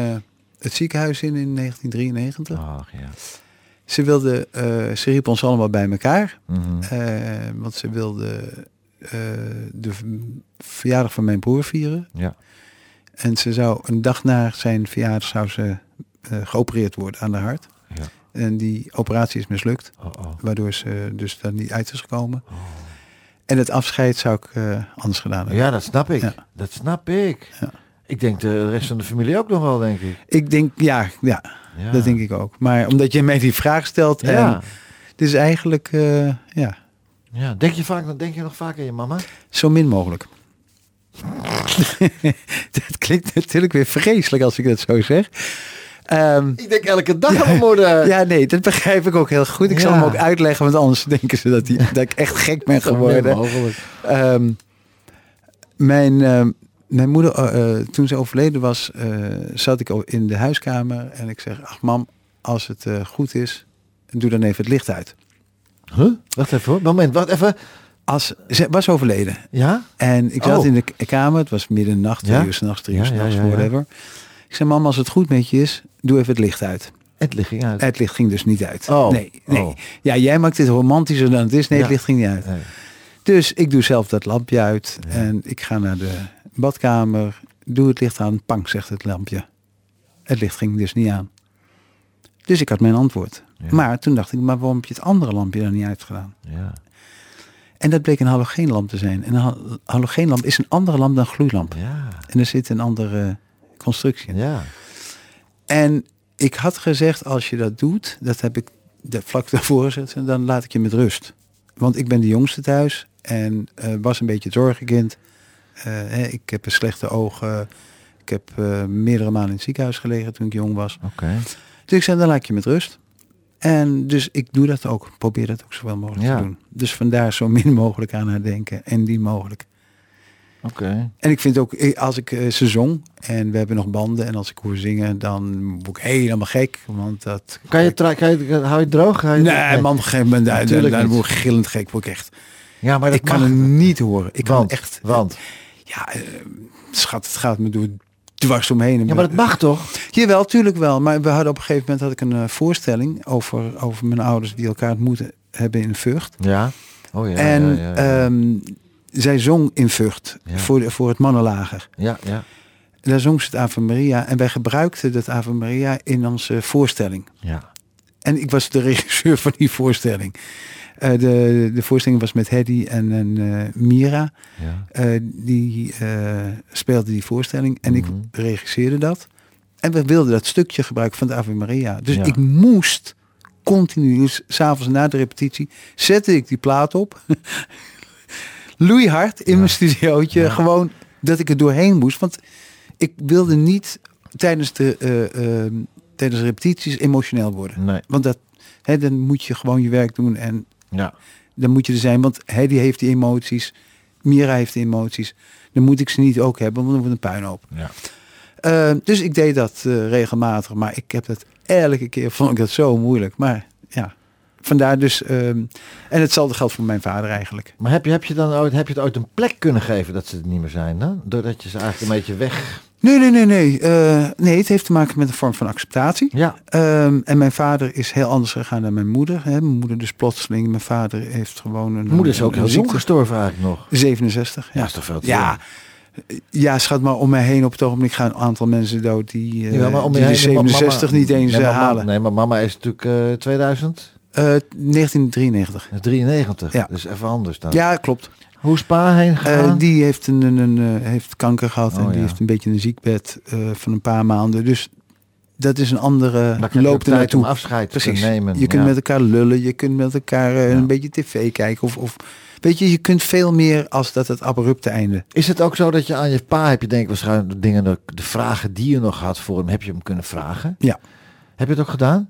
het ziekenhuis in in 1993. Ach, ja. Ze wilde, eh, ze riep ons allemaal bij elkaar. Mhm. eh, want ze wilde eh, de verjaardag van mijn broer vieren. Ja. En ze zou een dag na zijn verjaardag zou ze eh, geopereerd worden aan de hart. Ja. En die operatie is mislukt, Oh, oh. waardoor ze dus daar niet uit is gekomen. En het afscheid zou ik eh, anders gedaan hebben. Ja, dat snap ik. Ja. Dat snap ik. Ja. Ik denk de rest van de familie ook nog wel, denk ik. Ik denk, ja, ja, Ja. dat denk ik ook. Maar omdat je mij die vraag stelt, en Ja. het is eigenlijk, eh, ja, ja. Denk, je vaak, denk je nog vaak aan je mama? zo min mogelijk. dat klinkt natuurlijk weer vreselijk als ik dat zo zeg. Ehm, Ik denk elke dag aan mijn moeder. ja, nee, dat begrijp ik ook heel goed. Ik zal hem ook uitleggen, want anders denken ze dat, die, dat ik echt gek ben geworden. Ehm, mijn, ehm, mijn moeder, eh, eh, toen ze overleden was, eh, zat ik in de huiskamer en ik zeg, ach mam, als het eh, goed is, doe dan even het licht uit. Huh? Wacht even hoor. Moment, wacht even. Als, ze was overleden Ja? en ik zat Oh. in de kamer, het was midden in de nacht, twee Ja? uur s'nachts, drie Ja, uur ja, s'nachts, ja, ja. Ik zei, mam, als het goed met je is, doe even het licht uit. Het licht ging uit. Het licht ging dus niet uit. Oh. Nee, nee. Oh. Ja, jij maakt dit romantischer dan het is. Nee, het licht ging niet uit. Nee. Dus ik doe zelf dat lampje uit Ja. en ik ga naar de badkamer, doe het licht aan, pang, zegt het lampje. Het licht ging dus niet aan. Dus ik had mijn antwoord. Ja. Maar toen dacht ik, maar waarom heb je het andere lampje dan niet uitgedaan? Ja. En dat bleek een halogeenlamp te zijn. En een hal- halogeenlamp is een andere lamp dan gloeilamp. Ja. En er zit een andere constructie. Ja. En ik had gezegd, als je dat doet, dat heb ik de, vlak daarvoor gezegd, dan laat ik je met rust. Want ik ben de jongste thuis en eh, was een beetje het zorgenkind. Hè, ik heb een slechte ogen. Ik heb eh, meerdere maanden in het ziekenhuis gelegen toen ik jong was. Oké. Dus ik zei, dan laat ik je met rust. En dus ik doe dat ook. Probeer dat ook zoveel mogelijk Ja. te doen. Dus vandaar zo min mogelijk aan haar denken. En die mogelijk. Oké. En ik vind ook, als ik ze zong en we hebben nog banden. En als ik hoor zingen, dan word ik helemaal gek. Want dat... Kan je, tra- kan je, hou je droog? Hou je het- Nee, man, op een gegeven moment, daar, daar, word ik gillend gek. Word ik echt. Ja, maar dat ik kan het niet horen. Ik kan echt. want. Ja, eh, schat, het gaat me door dwars omheen. Ja, maar dat mag toch? Jawel, tuurlijk wel. Maar we hadden op een gegeven moment had ik een eh, voorstelling over, over mijn ouders die elkaar ontmoeten hebben in Vught. Ja. Oh ja. en ja, ja, ja. ehm, zij zong in Vught voor, de- voor het mannenlager. ja, ja. Daar zong ze het Ave Maria. En wij gebruikten dat Ave Maria in onze voorstelling. Ja. En ik was de regisseur van die voorstelling. Eh, de, de voorstelling was met Hedy en, en eh, Mira. ja. Eh, die speelde die voorstelling. En Mhm. ik regisseerde dat. En we wilden dat stukje gebruiken van de Ave Maria. Dus Ja. ik moest continu, dus s'avonds na de repetitie, zette ik die plaat op. Loeihard in mijn studiootje. Gewoon dat ik er doorheen moest. Want ik wilde niet tijdens de, eh, eh, tijdens de repetities emotioneel worden. Nee. Want dat, hè, dan moet je gewoon je werk doen en Ja. dan moet je er zijn. Want Hedy heeft die emoties, Mira heeft die emoties. Dan moet ik ze niet ook hebben, want dan wordt een puinhoop. Ja. Eh, dus ik deed dat eh, regelmatig, maar ik heb dat elke keer, vond ik dat zo moeilijk. Maar ja, vandaar dus, ehm, en hetzelfde geldt voor mijn vader eigenlijk. Maar heb je, heb, je dan ooit, heb je het ooit een plek kunnen geven dat ze het niet meer zijn? Dan? Doordat je ze eigenlijk een beetje weg... Nee, nee, nee, nee. Eh, nee, het heeft te maken met een vorm van acceptatie. Ja. Ehm, en mijn vader is heel anders gegaan dan mijn moeder. Hè. Mijn moeder dus plotseling. Mijn vader heeft gewoon een... Moeder is ook heel jong gestorven eigenlijk nog. 67. Ja, Ja, is toch veel te ja. Ja, schat maar om mij heen op het ogenblik gaan een aantal mensen dood die, eh, Ja, maar om die de heen, mama- 67 niet eens nee, eh, mama- halen. Nee, maar mama is natuurlijk eh 2000, Eh, 1993. dat is 93. Ja. Dus even anders dan. Ja, klopt. Hoe is pa heen Eh, gegaan? die heeft, een, een, een, eh, heeft kanker gehad Oh, en die ja. heeft een beetje een ziekbed eh, van een paar maanden. Dus dat is een andere loop er naartoe. afscheid Precies. nemen. Je kunt ja. met elkaar lullen, je kunt met elkaar eh, Ja. een beetje tv kijken. Of, of weet je, je kunt veel meer als dat het abrupte einde. Is het ook zo dat je aan je pa heb je denk ik waarschijnlijk de dingen, de, de vragen die je nog had voor hem, heb je hem kunnen vragen? Ja. Heb je het ook gedaan?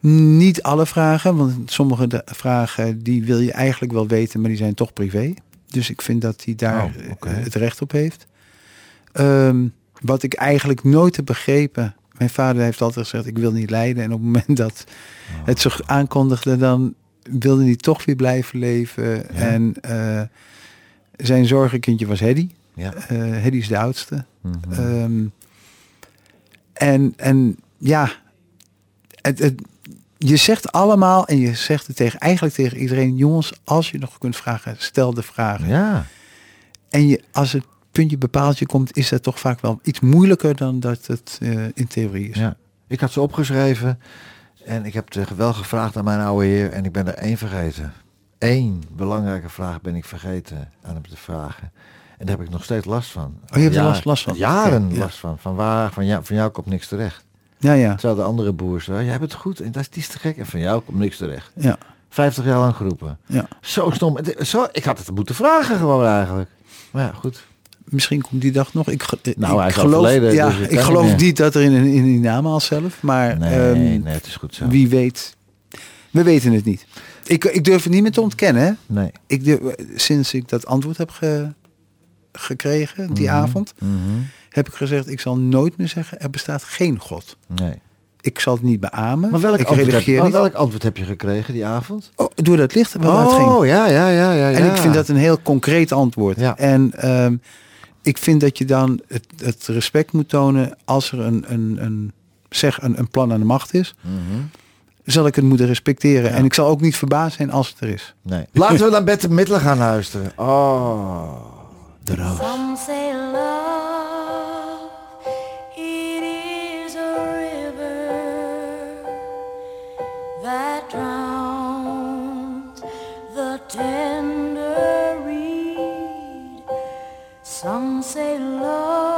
Niet alle vragen, want sommige de vragen die wil je eigenlijk wel weten, maar die zijn toch privé. Dus ik vind dat hij daar Oh, eh, het recht op heeft. Ehm, wat ik eigenlijk nooit heb begrepen. Mijn vader heeft altijd gezegd, ik wil niet lijden. En op het moment dat Oh. het zich aankondigde, dan wilde hij toch weer blijven leven. En eh, zijn zorgenkindje was Hedy. Ja. Eh Hedy is de oudste. Mhm. Ehm, en, en ja, het, het, je zegt allemaal en je zegt het tegen, eigenlijk tegen iedereen, jongens, als je nog kunt vragen, stel de vragen. ja. En je, als het puntje bepaaltje komt, is dat toch vaak wel iets moeilijker dan dat het eh, in theorie is. ja. Ik had ze opgeschreven en ik heb het wel gevraagd aan mijn oude heer en ik ben er één vergeten. Eén belangrijke vraag ben ik vergeten aan hem te vragen. En daar heb ik nog steeds last van. Oh, je hebt er last- last van? Jaren ja. last van. Van waar, van jou, van jou komt niks terecht. Ja, ja. Terwijl de andere boer zei, jij hebt het goed en dat is, te gek. En van jou komt niks terecht. ja. 50 jaar lang geroepen. Ja. Zo stom. Zo, ik had het moeten vragen gewoon eigenlijk. Maar ja, goed. Misschien komt die dag nog. Ik, Nou, ik hij is geloof, ja, dus ik geloof niet dat er in, in, die naam al zelf, maar Nee, ehm, nee, het is goed zo. wie weet. We weten het niet. Ik, ik durf het niet meer te ontkennen. Hè? Nee. Ik durf, sinds ik dat antwoord heb ge- gekregen die Mhm. avond, Mhm. heb ik gezegd: ik zal nooit meer zeggen: er bestaat geen God. Nee. Ik zal het niet beamen. Maar welk ik antwoord, heb, welk antwoord heb je gekregen die avond? Oh, door dat licht wel uitging. Oh, ja, ja, ja, ja, ja. En ik vind dat een heel concreet antwoord. Ja. En ehm, ik vind dat je dan het, het respect moet tonen als er een, een, een, zeg een, een plan aan de macht is. Mhm. Zal ik het moeten respecteren. Ja. En ik zal ook niet verbaasd zijn als het er is. Nee. Laten we dan Bette Middelen gaan luisteren. Oh, de roos. Some say love, it is a river that drowns the tender reed. Some say love,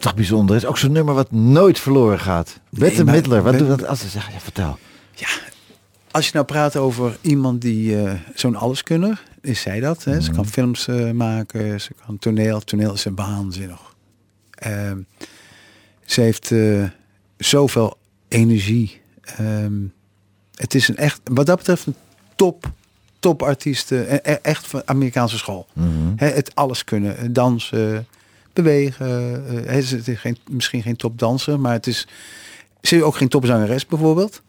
Blijft toch bijzonder. Het is ook zo'n nummer wat nooit verloren gaat. Bette maar- Midler, wat Ben- doet dat als ze zeggen? Ja, vertel. Als je nou praat over iemand die eh, zo'n alleskunner, is zij dat. Hè? Ze kan films eh, maken, ze kan toneel. Toneel is een waanzinnig. Ehm, ze heeft eh, zoveel energie. Ehm, het is een echt, wat dat betreft, een top, top artiest. eh, e- echt van Amerikaanse school. Hè, het alles kunnen. Dansen, bewegen. eh, hè, ze is geen, misschien geen topdanser, maar het is... Ze is ook geen topzangeres bijvoorbeeld.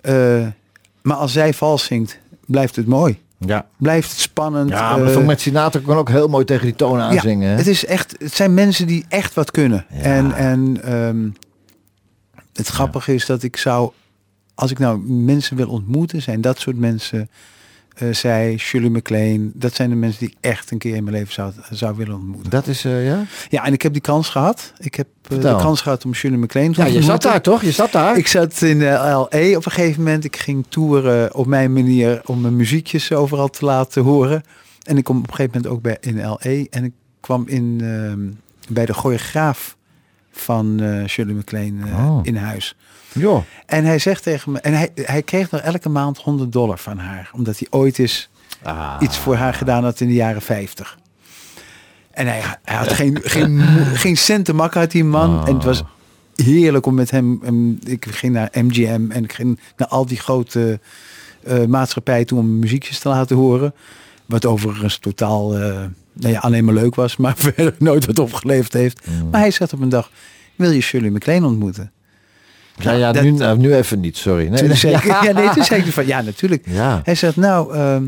Eh, maar als zij vals zingt, blijft het mooi. Ja. Blijft het spannend. Ja, eh, maar uh, met Sinatra kan ook heel mooi tegen die toon aanzingen. hè? het, is echt, het zijn mensen die echt wat kunnen. Ja. En, en ehm, het grappige is dat ik zou, als ik nou mensen wil ontmoeten, zijn dat soort mensen. Eh zij, Shirley MacLaine, dat zijn de mensen die ik echt een keer in mijn leven zou, zou willen ontmoeten. Dat is, eh, ja? Ja, en ik heb die kans gehad. Ik heb eh, de kans gehad om Shirley MacLaine te Ja, je zat ontmoeten. daar toch? Je zat daar? Ik zat in LA op een gegeven moment. Ik ging toeren op mijn manier om mijn muziekjes overal te laten horen. En ik kom op een gegeven moment ook bij in LA. En ik kwam in, ehm, bij de choreograaf van Shirley MacLaine eh, Oh. in huis. Joh. En hij zegt tegen me, en hij, hij kreeg nog elke maand 100 dollar van haar. Omdat hij ooit eens Ah. iets voor haar gedaan had in de jaren 50. En hij, hij had geen, geen, geen cent te makken uit die man. En het was heerlijk om met hem... hem- ik ging naar MGM en ik ging naar al die grote eh maatschappijen toe om muziekjes te laten horen. Wat overigens totaal eh, nou ja, alleen maar leuk was, maar verder nooit wat opgeleverd heeft. Maar hij zegt op een dag, wil je Shirley MacLaine ontmoeten? Ja, ja dat- nu, nou, nu even niet, sorry. Nee, Toen nee. zei ik, ja, nee, toen zei ik van, ja, natuurlijk. Ja. Hij zegt, nou, ehm,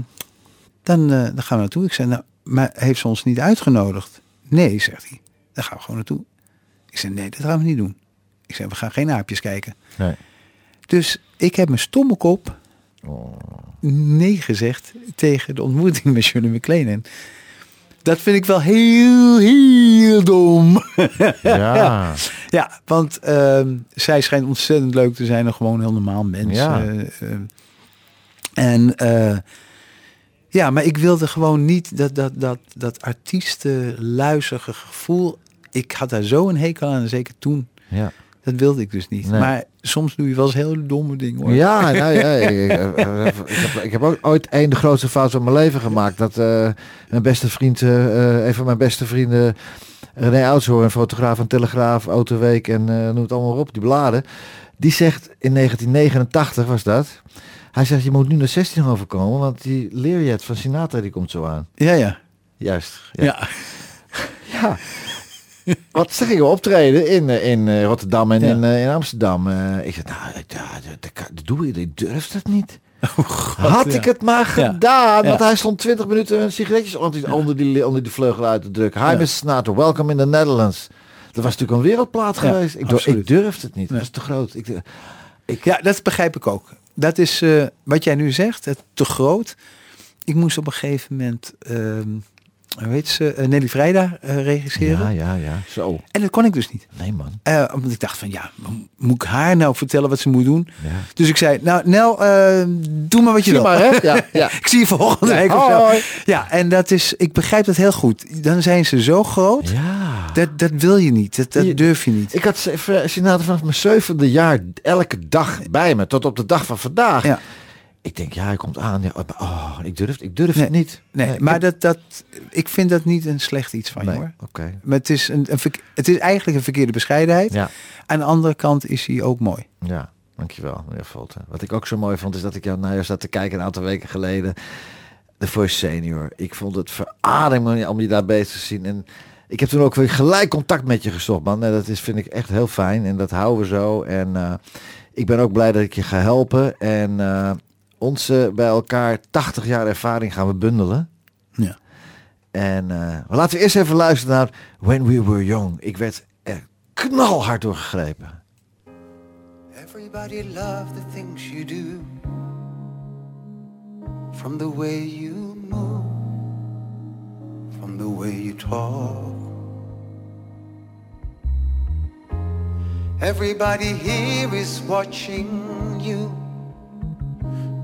dan, eh, dan gaan we naartoe. Ik zei, nou, maar heeft ze ons niet uitgenodigd? Nee, zegt hij. Dan gaan we gewoon naartoe. Ik zei, nee, dat gaan we niet doen. Ik zei, we gaan geen aapjes kijken. Nee. Dus ik heb mijn stomme kop nee gezegd tegen de ontmoeting met Shirley MacLaine. Dat vind ik wel heel, heel dom. Ja. Ja, want ehm, zij schijnt ontzettend leuk te zijn en gewoon heel normaal mens. Ja. eh, eh. en eh, ja, maar ik wilde gewoon niet dat, dat, dat, dat artiestenluizige gevoel. Ik had daar zo een hekel aan, zeker toen. Ja. Dat wilde ik dus niet. Nee. Maar soms doe je wel eens heel domme dingen hoor. Ja, nou ja, ik, ik, ik heb, ik heb ook ooit een de grootste fout van mijn leven gemaakt. Dat eh, mijn beste vriend, eh, een van mijn beste vrienden, René Oudshoorn, een fotograaf van Telegraaf, Autoweek en eh, noem het allemaal op, die bladen. Die zegt, in 1989 was dat, hij zegt je moet nu naar 16 overkomen, want die leerjet van Sinatra die komt zo aan. Ja, ja. Juist. ja. Ja. ja. Wat ze gingen optreden in, eh, in eh, Rotterdam en Ja. in, eh, in Amsterdam. Ik zei, nou, ja, dat, dat, doe je, ik durf dat niet. Had Oh, ja. ik het maar Ja. gedaan, want hij stond 20 minuten sigaretjes onder die, onder die, onder die vleugel uit te drukken. Hi, Mr. Sinatra, welcome in the Netherlands. Dat was natuurlijk een wereldplaat geweest. Ik, durf- absoluut. ik durfde het niet, dat is te groot. Ik, ik, Ja, dat begrijp ik ook. Dat is wat jij nu zegt, het te groot. Ik moest op een gegeven moment, ehm hoe heet ze, eh, Nelly Vrijdag eh, regisseren. ja, ja, ja, zo. En dat kon ik dus niet. Nee, man. Eh, omdat ik dacht van, ja, mo- moet ik haar nou vertellen wat ze moet doen? Ja. Dus ik zei, nou Nel, eh, doe maar wat je Zie wil. maar, hè? Ja, ja. ik zie je volgende week of zo. Ja, en dat is, ik begrijp dat heel goed. Dan zijn ze zo groot, Ja. dat, dat wil je niet. Dat, dat Je- durf je niet. Ik had Sinatra vanaf mijn zevende jaar elke dag bij me, tot op de dag van vandaag. Ja. Ik denk, ja, hij komt aan. Ja, oh, ik durf, ik durf Nee, het niet. Nee, ik maar dat, dat, ik vind dat niet een slecht iets van Nee, je hoor. oké. Maar het is, een, een het is eigenlijk een verkeerde bescheidenheid. Ja, Aan de andere kant is hij ook mooi. ja, dankjewel, meneer Volten. Wat ik ook zo mooi vond, is dat ik jou naar jou zat te kijken een aantal weken geleden. De Voice Senior. Ik vond het verademend om je daar bezig te zien. En ik heb toen ook weer gelijk contact met je gezocht, man. En dat is, vind ik echt heel fijn. En dat houden we zo. En eh, ik ben ook blij dat ik je ga helpen. En eh, onze bij elkaar 80 jaar ervaring gaan we bundelen. Ja. En eh, laten we eerst even luisteren naar When We Were Young. Ik werd er knalhard door gegrepen. Everybody loves the things you do. From the way you move, from the way you talk. Everybody here is watching you.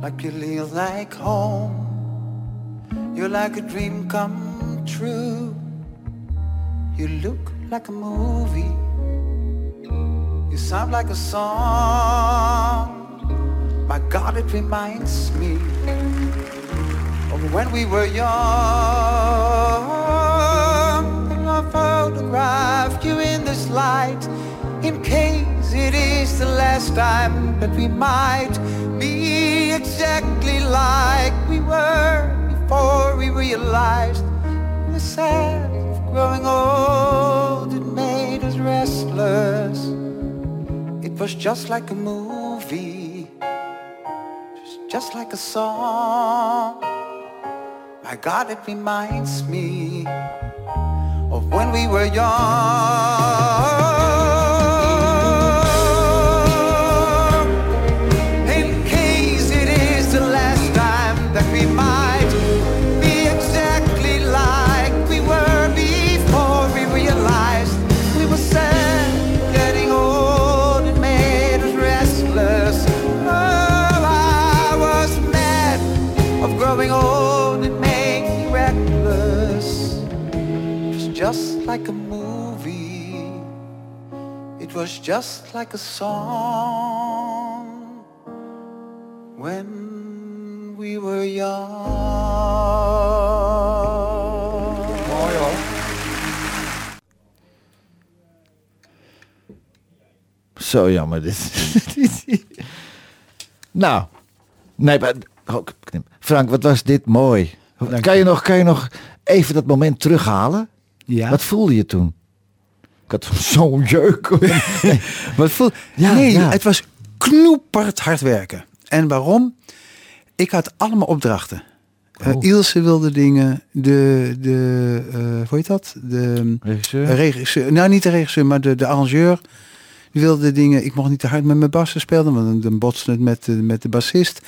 Like you live like home. You're like a dream come true. You look like a movie. You sound like a song. My God, it reminds me of when we were young. I photographed you in this light in case it is the last time that we might exactly like we were before we realized the sad of growing old. It made us restless. It was just like a movie, just, just like a song. My God, it reminds me of when we were young. Was just like a song when we were young. Mooi hoor. Zo jammer dit. nou, nee, maar, oh, knip. Frank, wat was dit mooi. Dank Kan je. je, nog, kan je nog even dat moment terughalen? Ja. Wat voelde je toen? Ik had zo'n jeuk. Nee. Wat voel... Ja, nee, ja. het was knoeperd hard werken. En waarom? Ik had allemaal opdrachten. Eh, Oh. Ilse wilde dingen. De, de eh, hoe heet dat? De Regisseur? eh, regisseur. Nou, niet de regisseur, maar de, de arrangeur. Die wilde dingen. Ik mocht niet te hard met mijn bassen spelen, want dan- botste het met, de- met de bassist.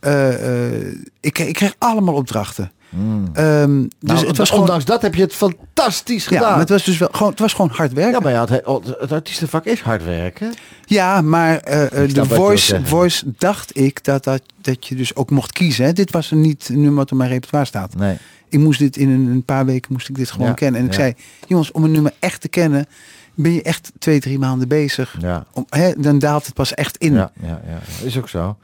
Eh, eh, ik, ik kreeg allemaal opdrachten. Mm. Ehm, dus Nou, het was gewoon. ondanks dat heb je het fantastisch Ja, gedaan. maar het was dus wel gewoon, het was gewoon hard werken. Ja, maar ja, het, het artiestenvak is hard werken. Ja, maar eh, eh, de voice, voice dacht ik dat, dat, dat je dus ook mocht kiezen. Hè. Dit was er niet een nummer wat op mijn repertoire staat. Nee. Ik moest dit in een, een paar weken moest ik dit gewoon Ja, kennen. En ik ja. zei, jongens, om een nummer echt te kennen, ben je echt twee, drie maanden bezig. Ja. Om, hè, dan daalt het pas echt in. Ja, ja, ja, is ook zo.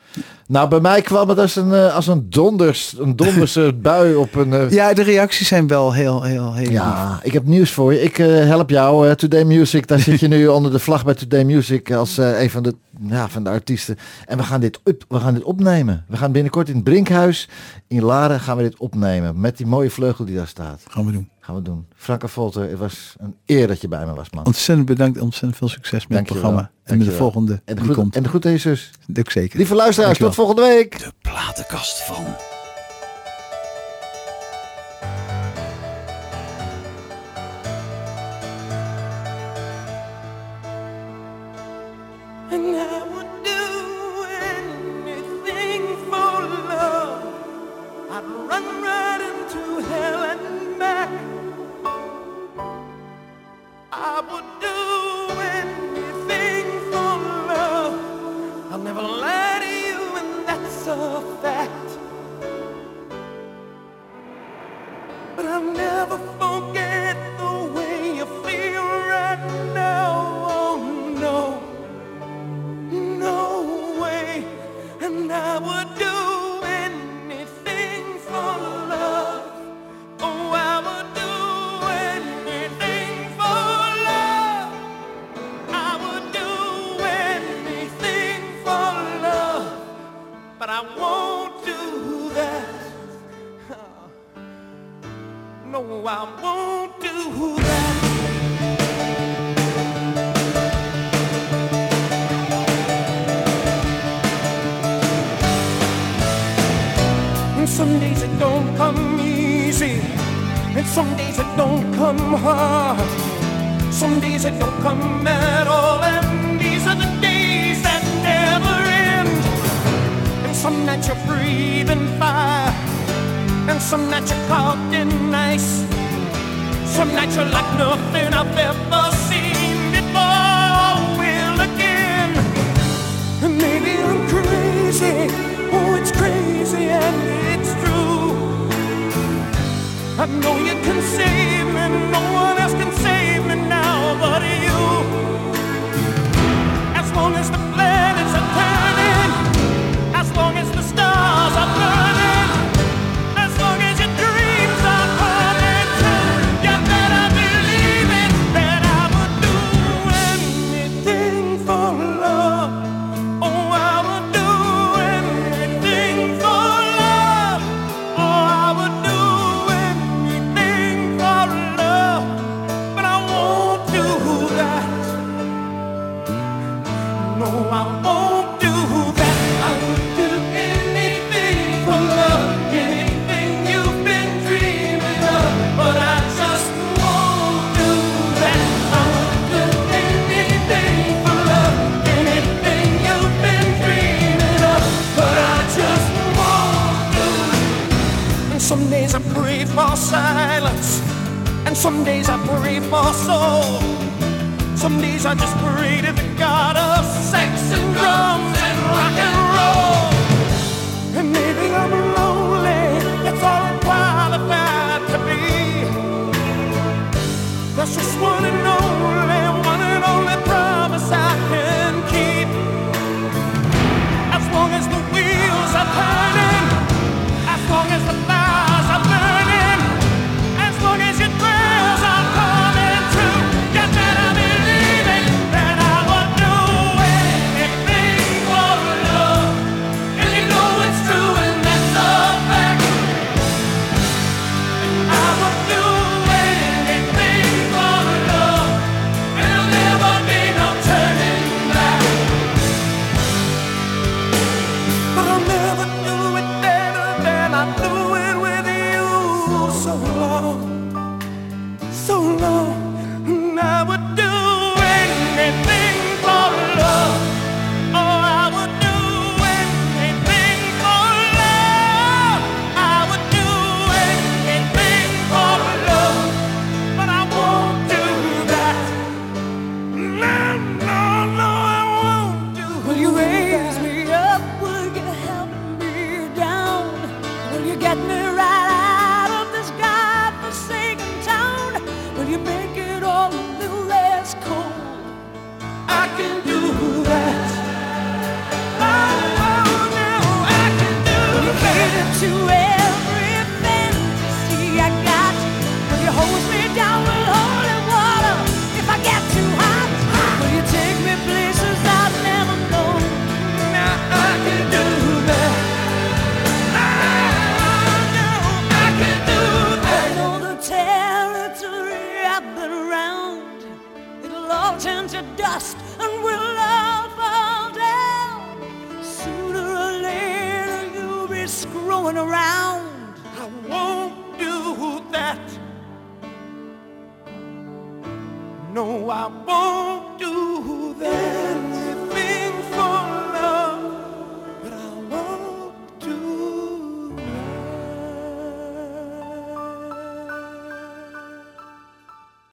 Nou, bij mij kwam het als een, eh, als een donders, een donderse bui op een... eh, Ja, de reacties zijn wel heel, heel, heel lief. Ja, ik heb nieuws voor je. Ik eh, help jou. eh, Today Music, daar zit je nu onder de vlag bij Today Music als een van de, ja, van de artiesten. En we gaan, dit op, we gaan dit opnemen. We gaan binnenkort in het Brinkhuis in Laren gaan we dit opnemen. Met die mooie vleugel die daar staat. Gaan we doen. Gaan we doen. Franke Volter, het was een eer dat je bij me was, man. Ontzettend bedankt. Ontzettend veel succes met Dankjewel. het programma. En met de volgende En de, die groet, komt. en de zus. Zeker. Lieve luisteraars, Dankjewel. tot volgende week. De platenkast van. And some nights you're cold and nice. Some nights you're like nothing I've ever seen before. Will again. And maybe I'm crazy. Oh, it's crazy and it's true. I know you can save me. No one else can save me now but you. As long as the for silence, and some days I pray for soul. Some days I just pray to the God of sex and drums and rock and roll. And maybe I'm lonely, that's all I'm qualified to be. That's just one